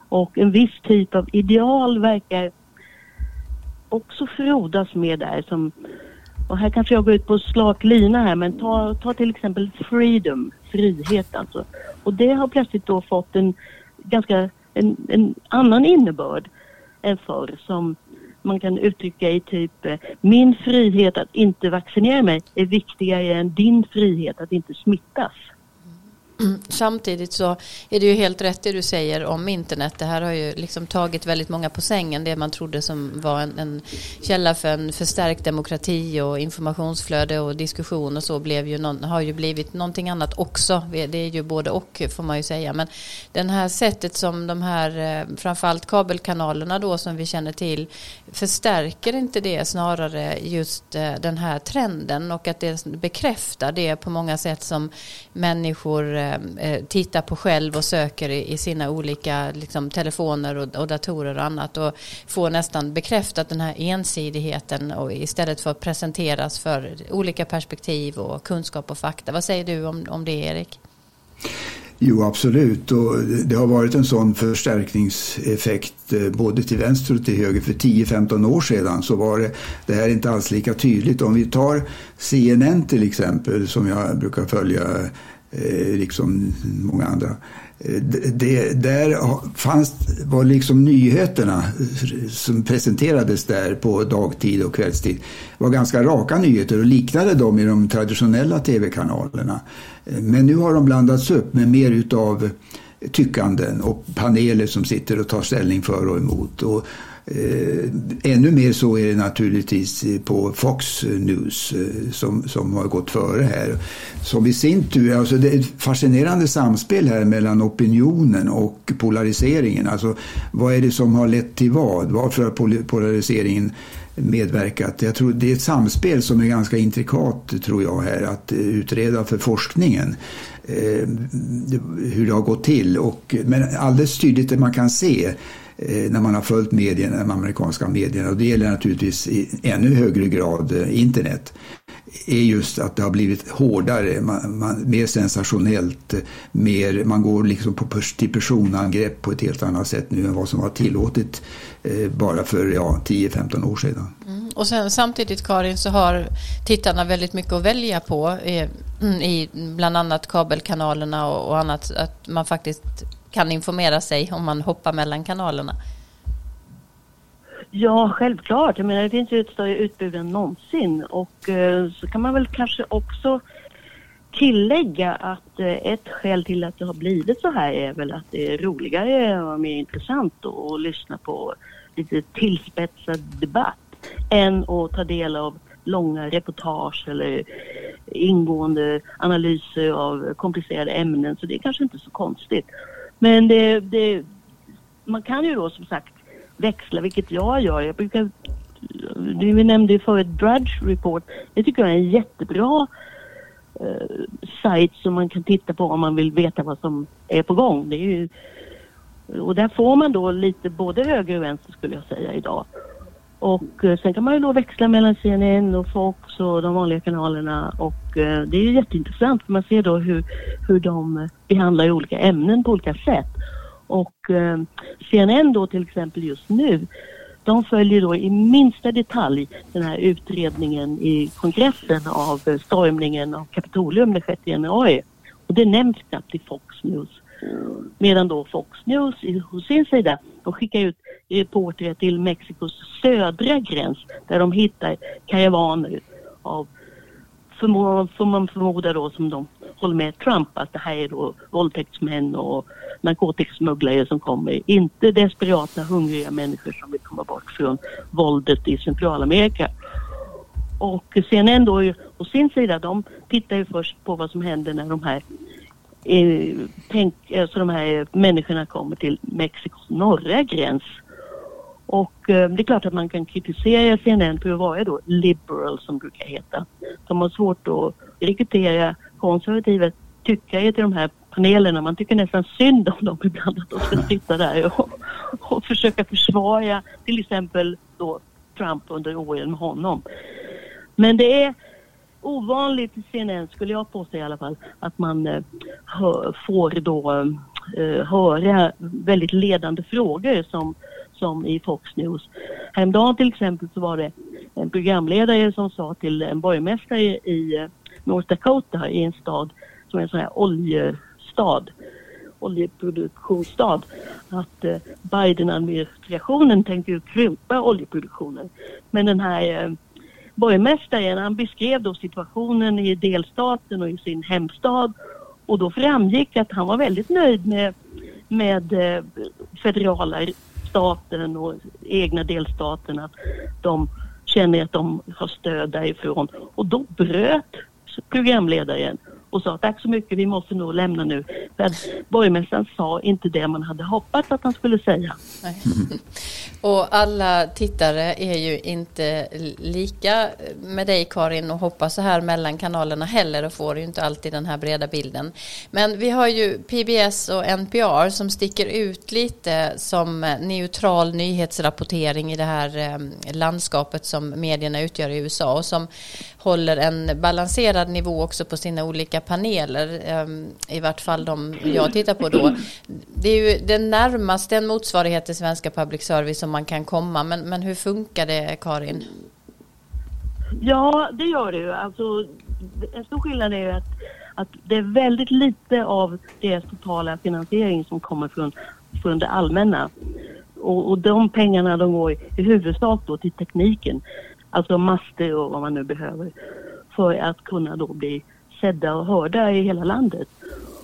Och en viss typ av ideal verkar också frodas med där som och här kanske jag går ut på slak lina här men ta, ta till exempel freedom, frihet alltså. Och det har plötsligt då fått en ganska en, en annan innebörd än förr som man kan uttrycka i typ eh, min frihet att inte vaccinera mig är viktigare än din frihet att inte smittas. Samtidigt så är det ju helt rätt det du säger om internet. Det här har ju liksom tagit väldigt många på sängen. Det man trodde som var en, en källa för en förstärkt demokrati och informationsflöde och diskussion och så blev ju någon, har ju blivit någonting annat också. Det är ju både och får man ju säga. Men det här sättet som de här, eh, framförallt kabelkanalerna då som vi känner till, förstärker inte det snarare just eh, den här trenden och att det bekräftar det på många sätt som människor eh, Eh, eh, tittar på själv och söker i, sina olika liksom, telefoner och, och, datorer och annat och får nästan bekräftat den här ensidigheten och istället för att presenteras för olika perspektiv och kunskap och fakta. Vad säger du om, om det Erik? Jo, absolut. Och det har varit en sån förstärkningseffekt eh, både till vänster och till höger. För 10-15 år sedan så var det, det här inte alls lika tydligt. Om vi tar CNN till exempel, som jag brukar följa Eh, liksom många andra. Eh, det, där fanns, var liksom nyheterna eh, som presenterades där på dagtid och kvällstid var ganska raka nyheter och liknade dem i de traditionella tv-kanalerna. Men nu har de blandats upp med mer utav tyckanden och paneler som sitter och tar ställning för och emot. Och Eh, ännu mer så är det naturligtvis på Fox News eh, som, som har gått före här. Som i sin tur, alltså det är ett fascinerande samspel här mellan opinionen och polariseringen. Alltså vad är det som har lett till vad? Varför har polariseringen medverkat? Jag tror det är ett samspel som är ganska intrikat tror jag här att utreda för forskningen. Eh, hur det har gått till. Och, men alldeles tydligt det man kan se Eh, när man har följt medierna, de amerikanska medierna och det gäller naturligtvis i ännu högre grad eh, internet är just att det har blivit hårdare, man, man, mer sensationellt, eh, mer, man går liksom på, till personangrepp på ett helt annat sätt nu än vad som var tillåtet eh, bara för ja, 10-15 år sedan. Mm. Och sen samtidigt Karin så har tittarna väldigt mycket att välja på i, i bland annat kabelkanalerna och, och annat, att man faktiskt kan informera sig om man hoppar mellan kanalerna? Ja, självklart. Jag menar, det finns ju ett större utbud än någonsin och eh, så kan man väl kanske också tillägga att eh, ett skäl till att det har blivit så här är väl att det är roligare och mer intressant att lyssna på lite tillspetsad debatt än att ta del av långa reportage eller ingående analyser av komplicerade ämnen så det är kanske inte så konstigt. Men det, det, man kan ju då som sagt växla, vilket jag gör. Jag brukar, du nämnde ju förut Drudge Report. Det tycker jag är en jättebra eh, sajt som man kan titta på om man vill veta vad som är på gång. Det är ju, och där får man då lite både höger och vänster skulle jag säga idag. Och eh, sen kan man ju då växla mellan CNN och Fox och de vanliga kanalerna och eh, det är ju jätteintressant för man ser då hur, hur de behandlar olika ämnen på olika sätt. Och eh, CNN då till exempel just nu de följer då i minsta detalj den här utredningen i kongressen av stormningen av Kapitolium den 6 januari. Och det nämns knappt i Fox News. Medan då Fox News hos sin sida, de skickar ut reportrar till Mexikos södra gräns där de hittar karavaner av, får man förmoda då som de håller med Trump att det här är då våldtäktsmän och narkotikasmugglare som kommer. Inte desperata hungriga människor som vill komma bort från våldet i Centralamerika. Och CNN då å sin sida, de tittar ju först på vad som händer när de här eh, tänk, alltså de här människorna kommer till Mexikos norra gräns. Och eh, det är klart att man kan kritisera CNN för att vara då liberal som brukar heta. De har svårt att rekrytera konservativa tyckare till de här panelerna. Man tycker nästan synd om dem ibland att de ska sitta där och, och försöka försvara till exempel då Trump under åren med honom. Men det är ovanligt i CNN, skulle jag påstå i alla fall, att man eh, hör, får då eh, höra väldigt ledande frågor som, som i Fox News. Häromdagen till exempel så var det en programledare som sa till en borgmästare i eh, North Dakota i en stad som är en sån här oljestad. oljeproduktionsstad att eh, Biden-administrationen tänker ju krympa oljeproduktionen. Men den här eh, borgmästaren han beskrev då situationen i delstaten och i sin hemstad och då framgick att han var väldigt nöjd med, med eh, federala staten och egna delstaten att de känner att de har stöd därifrån. Och då bröt programledaren och sa tack så mycket, vi måste nog lämna nu. För att borgmästaren sa inte det man hade hoppats att han skulle säga. Nej. Och alla tittare är ju inte lika med dig Karin och hoppas så här mellan kanalerna heller och får ju inte alltid den här breda bilden. Men vi har ju PBS och NPR som sticker ut lite som neutral nyhetsrapportering i det här ehm, landskapet som medierna utgör i USA och som håller en balanserad nivå också på sina olika paneler. Ehm, I vart fall de jag tittar på då. Det är ju den närmaste en motsvarighet till svenska public service som man kan komma. Men, men hur funkar det Karin? Ja, det gör det ju. Alltså, en stor skillnad är ju att, att det är väldigt lite av deras totala finansiering som kommer från, från det allmänna. Och, och de pengarna de går i huvudsak då till tekniken. Alltså master och vad man nu behöver för att kunna då bli sedda och hörda i hela landet.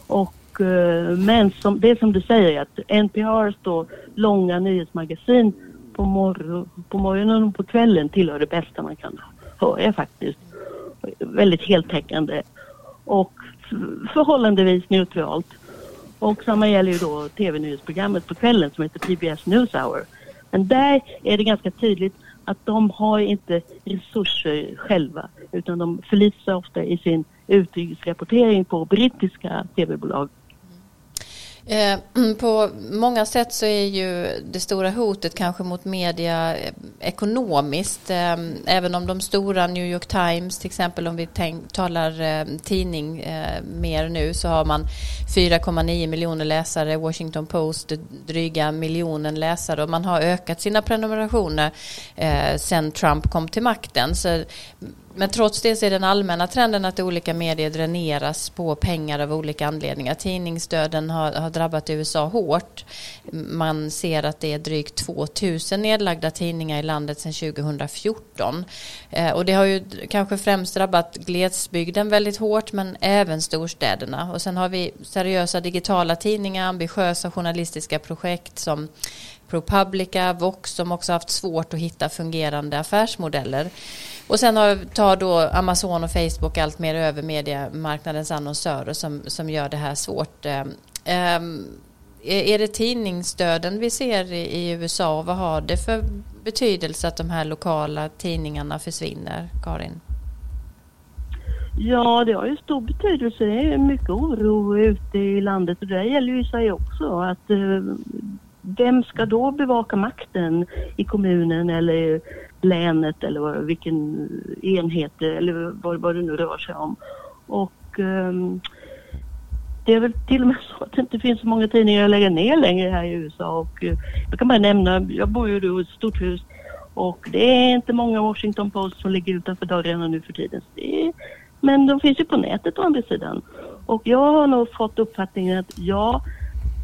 Och, eh, men som, det är som du säger att NPR står långa nyhetsmagasin på, mor på morgonen och på kvällen tillhör det bästa man kan höra faktiskt. Väldigt heltäckande och förhållandevis neutralt. Och samma gäller ju då tv-nyhetsprogrammet på kvällen som heter PBS Newshour. Men där är det ganska tydligt att de har inte resurser själva utan de förlitar sig ofta i sin utrikesrapportering på brittiska tv-bolag. Eh, mm, på många sätt så är ju det stora hotet kanske mot media eh, ekonomiskt. Eh, även om de stora New York Times till exempel om vi tänk, talar tidning mer nu så har man 4,9 miljoner läsare. Washington Post dryga miljonen läsare och man har ökat sina prenumerationer sen Trump kom till makten. Så men trots det så är den allmänna trenden att olika medier dräneras på pengar av olika anledningar. Tidningsdöden har, har drabbat USA hårt. Man ser att det är drygt 2000 nedlagda tidningar i landet sedan 2014. Eh, och det har ju kanske främst drabbat glesbygden väldigt hårt men även storstäderna. Och sen har vi seriösa digitala tidningar, ambitiösa journalistiska projekt som ProPublica, Vox som också haft svårt att hitta fungerande affärsmodeller. Och sen har, tar då Amazon och Facebook allt mer över mediemarknadens annonsörer som, som gör det här svårt. Um, är det tidningsstöden vi ser i, USA och Vad har det för betydelse att de här lokala tidningarna försvinner, Karin? Ja, det har ju stor betydelse. Det är mycket oro ute i landet och det gäller ju i sig också. Att, eh, vem ska då bevaka makten i kommunen eller länet eller vilken enhet eller vad, vad det nu rör sig om. Och um, det är väl till och med så att det inte finns så många tidningar att lägga ner längre här i USA och uh, jag kan bara nämna, jag bor ju i ett stort hus och det är inte många Washington Post som ligger utanför dörrarna nu för tiden. Är, men de finns ju på nätet å andra sidan. Och jag har nog fått uppfattningen att ja,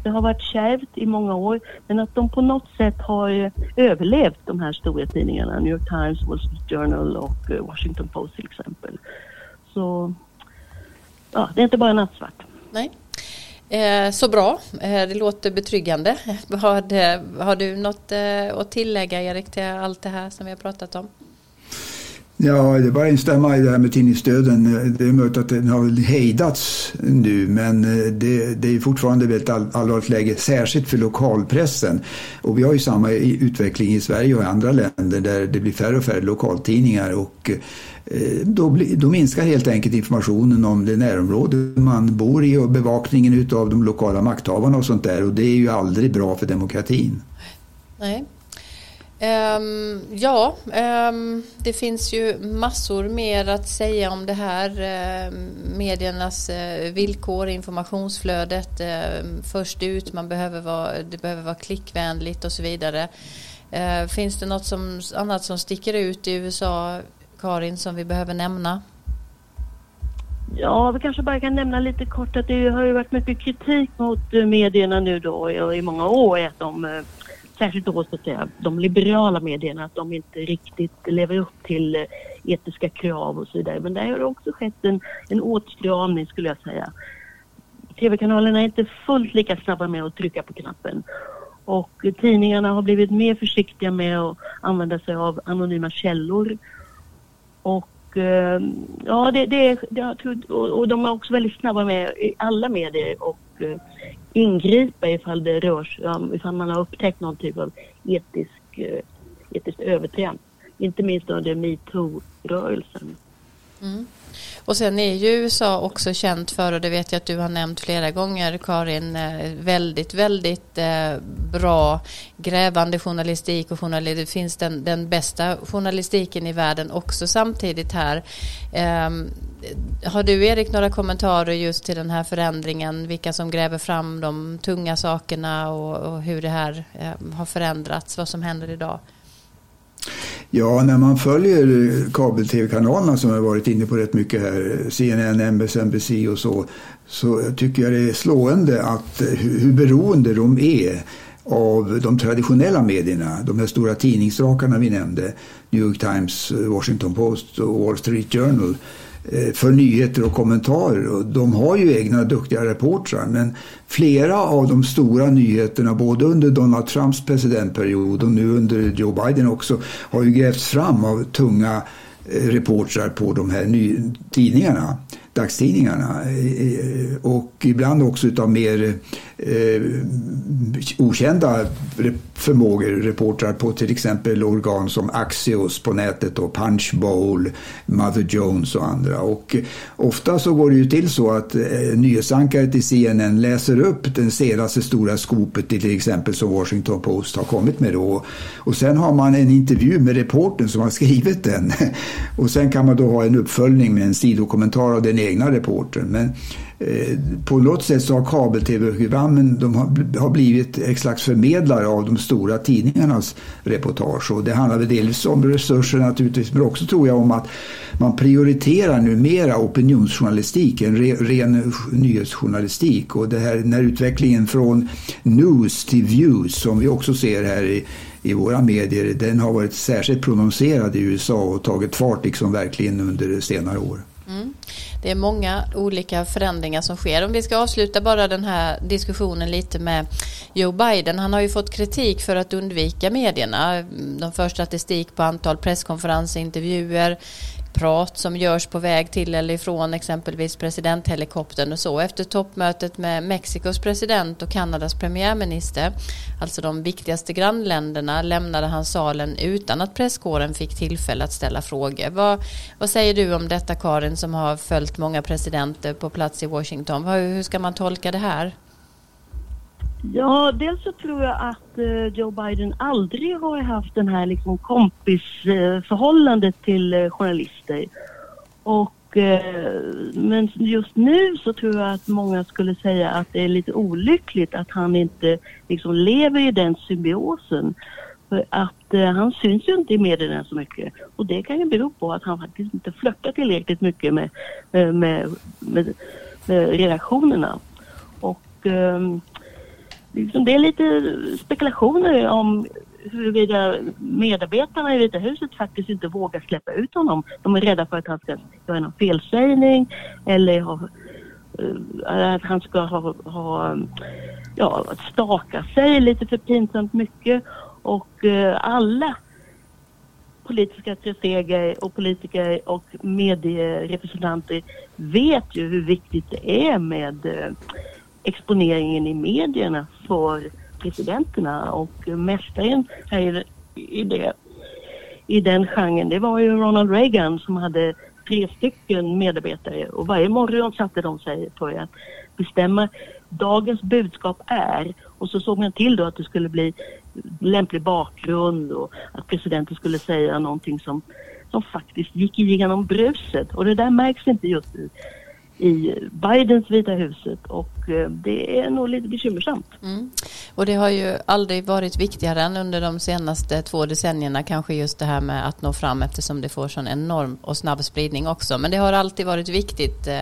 det har varit kärvt i många år men att de på något sätt har eh, överlevt de här stora tidningarna, New York Times, Wall Street Journal och eh, Washington Post till exempel. Så ja, det är inte bara nattsvart. Nej. Eh, så bra, eh, det låter betryggande. Har, har du något att tillägga Erik till allt det här som vi har pratat om? Ja, det är bara att instämma i det här med tidningsstöden. Det är möjligt att den har hejdats nu men eh, det, det är fortfarande ett väldigt allvarligt läge, särskilt för lokalpressen. Och vi har ju samma utveckling i Sverige och i andra länder där det blir färre och färre lokaltidningar och eh, då, blir, då minskar helt enkelt informationen om det närområde man bor i och bevakningen av de lokala makthavarna och sånt där och det är ju aldrig bra för demokratin. Nej. Um, ja, um, det finns ju massor mer att säga om det här. Uh, mediernas uh, villkor, informationsflödet, uh, först ut, man behöver vara, det behöver vara klickvänligt och så vidare. Uh, finns det något som, annat som sticker ut i USA, Karin, som vi behöver nämna? Ja, vi kanske bara kan nämna lite kort att det har ju varit mycket kritik mot eh, medierna nu då i, i många år. Att de, eh, särskilt då så att säga, de liberala medierna, att de inte riktigt lever upp till eh, etiska krav och så vidare. Men där har det också skett en, en åtstramning skulle jag säga. TV-kanalerna är inte fullt lika snabba med att trycka på knappen. Och tidningarna har blivit mer försiktiga med att använda sig av anonyma källor. Och eh, ja, det, det, det och, de är också väldigt snabba med i alla medier och eh, ingripa ifall det rör sig om, ifall man har upptäckt någon typ av etisk, eh, etiskt övertramp. Inte minst under metoo-rörelsen. Mm. Och sen är ju USA också känt för, och det vet jag att du har nämnt flera gånger Karin, eh, väldigt, väldigt eh, bra grävande journalistik och journalistik. Det finns den, den bästa journalistiken i världen också samtidigt här. Ehm, har du Erik några kommentarer just till den här förändringen, vilka som gräver fram de tunga sakerna och, och hur det här eh, har förändrats, vad som händer idag? Ja, när man följer kabel-tv-kanalerna som jag varit inne på rätt mycket här, CNN, MSNBC och så, så tycker jag det är slående att eh, hur beroende de är av de traditionella medierna, de här stora tidningsrakarna vi nämnde, New York Times, Washington Post och Wall Street Journal. Eh, Eh, för nyheter och kommentarer. Och de har ju egna duktiga reportrar men flera av de stora nyheterna både under Donald Trumps presidentperiod och nu under Joe Biden också har ju grävts fram av tunga eh, reportrar på de här tidningarna dagstidningarna eh, och ibland också utav mer eh, okända förmågor, reportrar på till exempel organ som Axios på nätet och Punchbowl, Mother Jones och andra. Och ofta så går det ju till så att eh, nyhetsankaret i CNN läser upp den senaste stora skopet till exempel som Washington Post har kommit med då. Och sen har man en intervju med reporten som har skrivit den. Och sen kan man då ha en uppföljning med en sidokommentar av den egna reportern. Men Eh, på något sätt så har kabel-tv-programmen de har, blivit ett slags förmedlare av de stora tidningarnas reportage. Och det handlar väl dels om resurser naturligtvis men också tror jag om att man prioriterar numera opinionsjournalistik än re, ren nyhetsjournalistik. Och det här, den här utvecklingen från news till views som vi också ser här i i våra medier, den har varit särskilt prononcerad i USA och tagit fart liksom verkligen under senare år. Mm. Det är många olika förändringar som sker. Om vi ska avsluta bara den här diskussionen lite med Joe Biden. Han har ju fått kritik för att undvika medierna. De för statistik på antal presskonferenser, intervjuer, prat som görs på väg till eller ifrån exempelvis presidenthelikoptern och så. Efter toppmötet med Mexikos president och Kanadas premiärminister, alltså de viktigaste grannländerna, lämnade han salen utan att presskåren fick tillfälle att ställa frågor. Vad, vad säger du om detta Karin som har följt många presidenter på plats i Washington? Hur ska man tolka det här? Ja, dels så tror jag att eh, Joe Biden aldrig har haft den här liksom kompisförhållandet till eh, journalister. Och, eh, men just nu så tror jag att många skulle säga att det är lite olyckligt att han inte liksom lever i den symbiosen. För att eh, han syns ju inte i medierna så mycket. Och det kan ju bero på att han faktiskt inte flörtar tillräckligt mycket med, eh, med, med, med, med redaktionerna. Och ehm, liksom, det är lite spekulationer om huruvida medarbetarna i Vita huset faktiskt inte vågar släppa ut honom. De är rädda för att han ska göra någon felsägning eller ha, eh, att han ska ha, ha ja, staka sig lite för pinsamt mycket. Och eh, alla politiska strateger och politiker och medierepresentanter vet ju hur viktigt det är med eh, exponeringen i medierna för presidenterna och mästaren här i, det, i den genren. Det var ju Ronald Reagan som hade tre stycken medarbetare och varje morgon satte de sig för att bestämma. Dagens budskap är och så såg man till då att det skulle bli lämplig bakgrund och att presidenten skulle säga någonting som, som faktiskt gick igenom bruset. Och det där märks inte just i i Bidens Vita huset och eh, det är nog lite bekymmersamt. Mm. Och det har ju aldrig varit viktigare än under de senaste två decennierna kanske just det här med att nå fram eftersom det får sån enorm och snabb spridning också. Men det har alltid varit viktigt eh,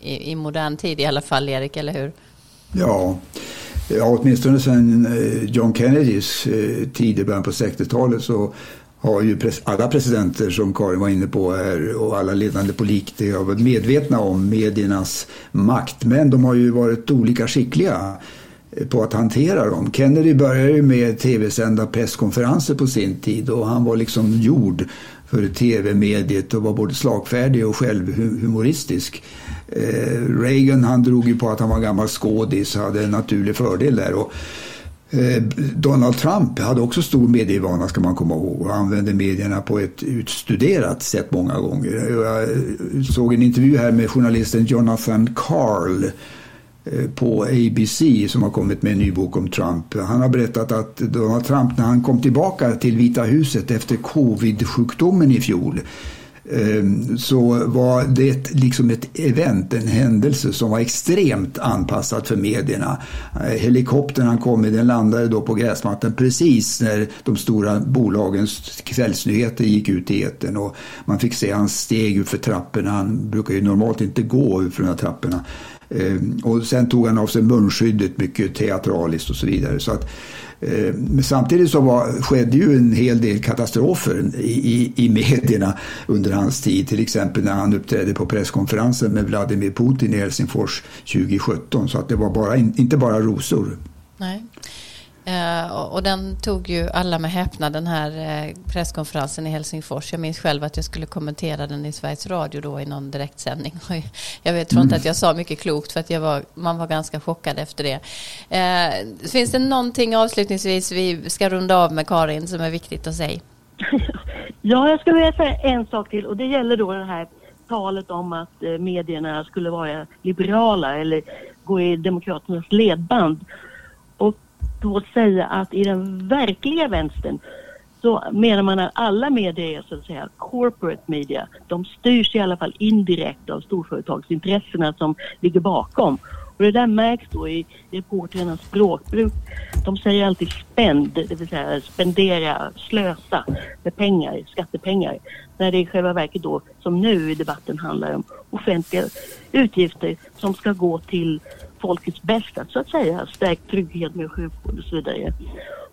i, i modern tid i alla fall, Erik, eller hur? Ja, ja åtminstone sedan eh, John Kennedys tid i början på 60-talet så har ju alla presidenter som Karin var inne på här och alla ledande politiker har varit medvetna om mediernas makt. Men de har ju varit olika skickliga eh, på att hantera dem. Kennedy började ju med tv-sända presskonferenser på sin tid och han var liksom gjord för tv-mediet och var både slagfärdig och självhumoristisk. Eh, Reagan han drog ju på att han var gammal skådis och hade en naturlig fördel där. Och, eh, Eh, Donald Trump hade också stor medievana ska man komma ihåg och använde medierna på ett utstuderat sätt många gånger. Jag eh, såg en intervju här med journalisten Jonathan Carl eh, på ABC som har kommit med en ny bok om Trump. Han har berättat att Donald Trump när han kom tillbaka till Vita huset efter covid-sjukdomen i fjol Ehm, så var det liksom ett event, en händelse som var extremt anpassad för medierna. Eh, helikoptern han kom med den landade då på gräsmattan precis när de stora bolagens kvällsnyheter gick ut i etern och man fick se hans steg för trapporna. Han brukar ju normalt inte gå ut för de här trapporna. Eh, och sen tog han av sig munskyddet mycket teatraliskt och så vidare. Så att, eh, men samtidigt så var, skedde ju en hel del katastrofer i, i, i medierna under hans tid. Till exempel när han uppträdde på presskonferensen med Vladimir Putin i Helsingfors 2017. Så att det var bara, inte bara rosor. Nej. Eh, och den tog ju alla med häpnad den här eh, presskonferensen i Helsingfors. Jag minns själv att jag skulle kommentera den i Sveriges Radio då i någon direktsändning. Jag vet, tror inte mm. att jag sa mycket klokt för att jag var, man var ganska chockad efter det. Eh, finns det någonting avslutningsvis vi ska runda av med Karin som är viktigt att säga? Ja, jag skulle vilja säga en sak till och det gäller då det här talet om att medierna skulle vara liberala eller gå i demokraternas ledband. Och då säga att i den verkliga vänstern så menar man att alla medier är så att säga corporate media. De styrs i alla fall indirekt av storföretagsintressena som ligger bakom. Och det där märks då i reportrarnas språkbruk. De säger alltid spend, det vill säga spendera, slösa med pengar, skattepengar. När det i själva verket då, som nu i debatten handlar om offentliga utgifter som ska gå till folkets bästa så att säga. Stärkt trygghet med sjukvård och så vidare.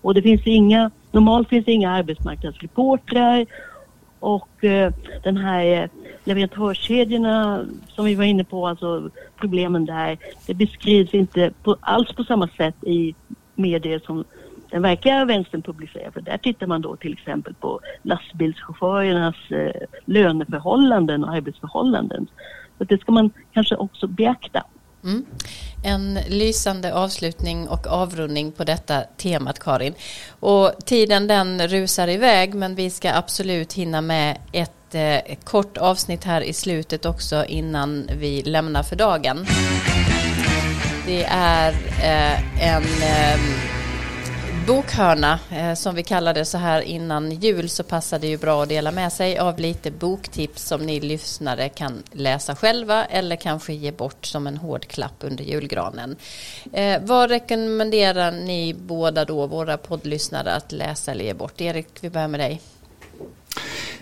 Och det finns inga, normalt finns det inga arbetsmarknadsreportrar och eh, den här eh, leverantörskedjorna som vi var inne på, alltså problemen där, det beskrivs inte på, alls på samma sätt i medier som den verkliga vänstern publicerar. För där tittar man då till exempel på lastbilschaufförernas eh, löneförhållanden och arbetsförhållanden. Så det ska man kanske också beakta. Mm. En lysande avslutning och avrundning på detta temat Karin. Och tiden den rusar iväg men vi ska absolut hinna med ett eh, kort avsnitt här i slutet också innan vi lämnar för dagen. Det är eh, en eh, bokhörna som vi kallade så här innan jul så passar det ju bra att dela med sig av lite boktips som ni lyssnare kan läsa själva eller kanske ge bort som en hård klapp under julgranen. Vad rekommenderar ni båda då, våra poddlyssnare, att läsa eller ge bort? Erik, vi börjar med dig.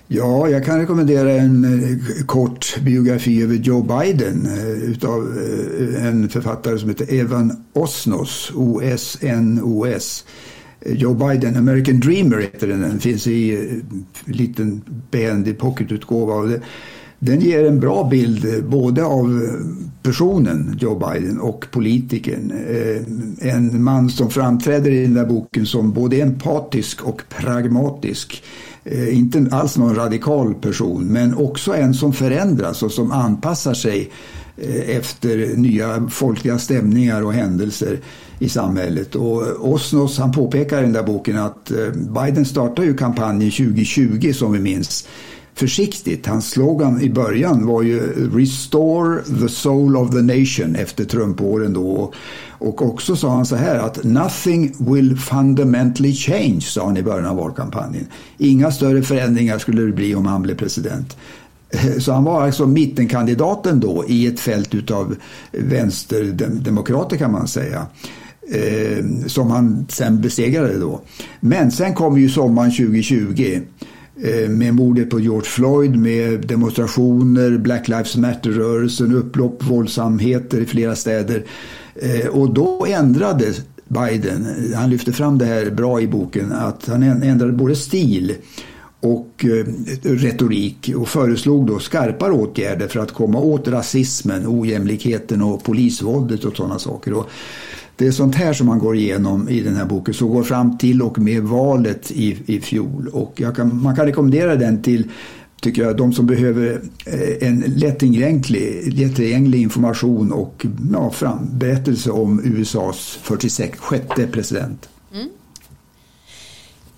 Ja, jag kan rekommendera en kort biografi över Joe Biden utav en författare som heter Evan Osnos, O-S-N-O-S. Joe Biden, American Dreamer heter den. Den finns i en liten behändig pocketutgåva. Den ger en bra bild eh, både av eh, personen Joe Biden och politikern. En man som framträder i den där boken som både empatisk och pragmatisk. Inte alls någon radikal person, men också en som förändras och som anpassar sig efter nya folkliga stämningar och händelser i samhället. Och Osnos han påpekar i den där boken att eh, Biden startar ju kampanjen 2020 som vi minns försiktigt. Hans slogan i början var ju eh, “Restore the soul of the nation” efter Trump-åren då. Och också sa han så här att “Nothing will fundamentally change” sa han i början av valkampanjen. Inga större förändringar skulle det bli om han blev president. Eh, så han var alltså mittenkandidaten då i ett fält utav vänsterdemokrater kan man säga. Eh, som han sen besegrade då. Men sen kom ju sommaren 2020 eh, med mordet på George Floyd, med demonstrationer, Black Lives Matter-rörelsen, upplopp, våldsamheter i flera städer. Eh, och då ändrade Biden, han lyfter fram det här bra i boken, att han ändrade både stil och eh, retorik och föreslog då skarpare åtgärder för att komma åt rasismen, ojämlikheten och polisvåldet och sådana saker. Och det är sånt här som man går igenom i den här boken som går fram till och med valet i, i fjol. Och kan, man kan rekommendera den till tycker jag, de som behöver eh, en lättillgänglig, lättillgänglig information och ja, fram, berättelse om USAs 46 president. Mm.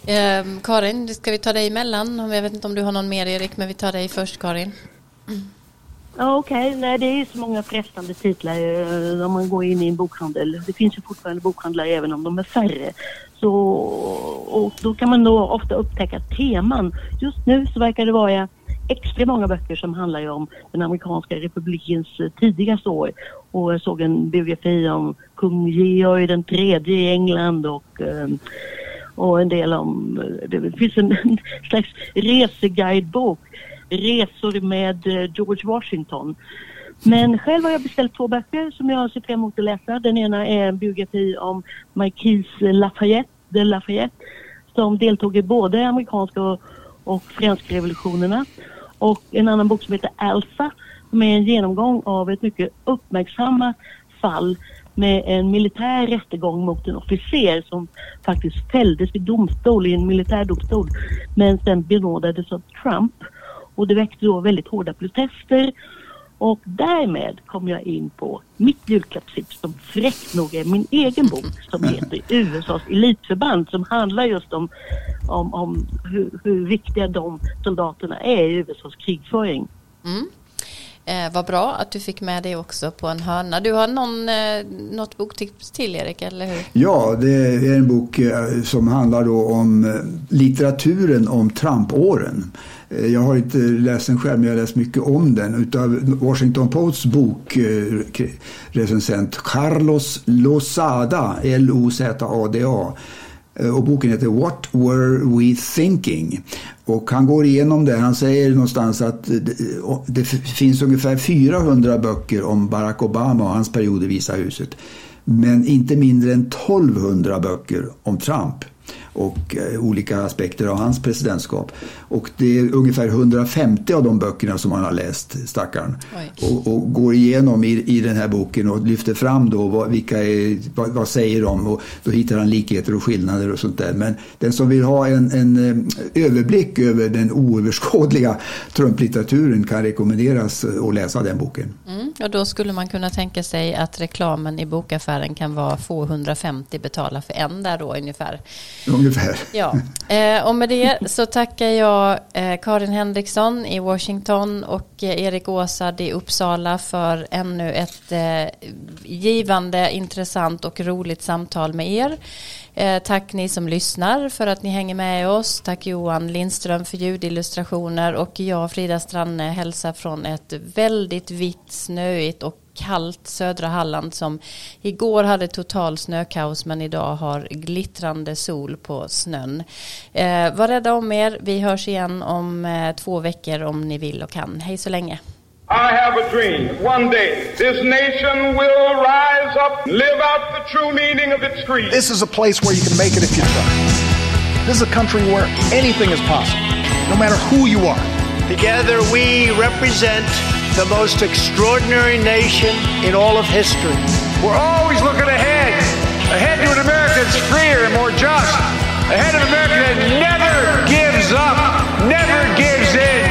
Eh, Karin, ska vi ta dig emellan? Jag vet inte om du har någon mer Erik, men vi tar dig först Karin. Mm. Ja, Okej, okay. nej det är så många frestande titlar eh, om man går in i en bokhandel. Det finns ju fortfarande bokhandlar även om de är färre. Så, och då kan man då ofta upptäcka teman. Just nu så verkar det vara extra många böcker som handlar om den amerikanska republikens eh, tidigaste år. Och jag såg en biografi om kung Georg den tredje i England och eh, och en del om, eh, det finns en, en slags reseguidebok resor med eh, George Washington. Men själv har jag beställt två böcker som jag ser fram emot att läsa. Den ena är en biografi om Marquis Lafayette, de Lafayette som deltog i både amerikanska och, och franska revolutionerna. Och en annan bok som heter Alpha som är en genomgång av ett mycket uppmärksammat fall med en militär rättegång mot en officer som faktiskt fälldes i domstol, i en militär domstol, men sen benådades av Trump. Och det väckte då väldigt hårda protester. Och därmed kom jag in på mitt julklappstips som fräckt nog är min egen bok som heter USAs elitförband som handlar just om, om, om hur, hur viktiga de soldaterna är i USAs krigföring. Mm. Eh, vad bra att du fick med det också på en hörna. Du har någon, eh, något boktips till Erik, eller hur? Ja, det är en bok eh, som handlar då om eh, litteraturen om Trump-åren. Eh, jag har inte läst den själv, men jag har läst mycket om den. Utav Washington Posts bokrecensent eh, Carlos Lozada, L-O-Z-A-D-A. Eh, och boken heter What Were We Thinking? Och han går igenom det. Han säger någonstans att det finns ungefär 400 böcker om Barack Obama och hans period i Visa huset. Men inte mindre än 1200 böcker om Trump och eh, olika aspekter av hans presidentskap. Och det är ungefär 150 av de böckerna som han har läst, stackaren. Och, och, går igenom i, i den här boken och lyfter fram då vad, vilka är, vad, vad, säger de och då hittar han likheter och skillnader och sånt där. Men den som vill ha en, en eh, överblick över den oöverskådliga Trump-litteraturen kan rekommenderas eh, att läsa den boken. Mm, och då skulle man kunna tänka sig att reklamen i bokaffären kan vara få 150 betala för en där då ungefär ungefär. Ja, eh, och med det så tackar jag eh, Karin Henriksson i Washington och eh, Erik Åsad i Uppsala för ännu ett eh, givande, intressant och roligt samtal med er. Eh, tack ni som lyssnar för att ni hänger med oss. Tack Johan Lindström för ljudillustrationer och jag Frida Stranne hälsar från ett väldigt vitt, snöigt och kallt södra Halland som igår hade total snökaos men idag har glittrande sol på snön. Eh, var rädda om er. Vi hörs igen om eh, två veckor om ni vill och kan. Hej så länge. I have a dream. One day, this nation will rise up, live out the true meaning of its creed. This is a place where you can make it if you try. This is a country where anything is possible, no matter who you are. Together we represent the most extraordinary nation in all of history. We're always looking ahead, ahead to an America that's freer and more just, ahead of America that never gives up, never gives in.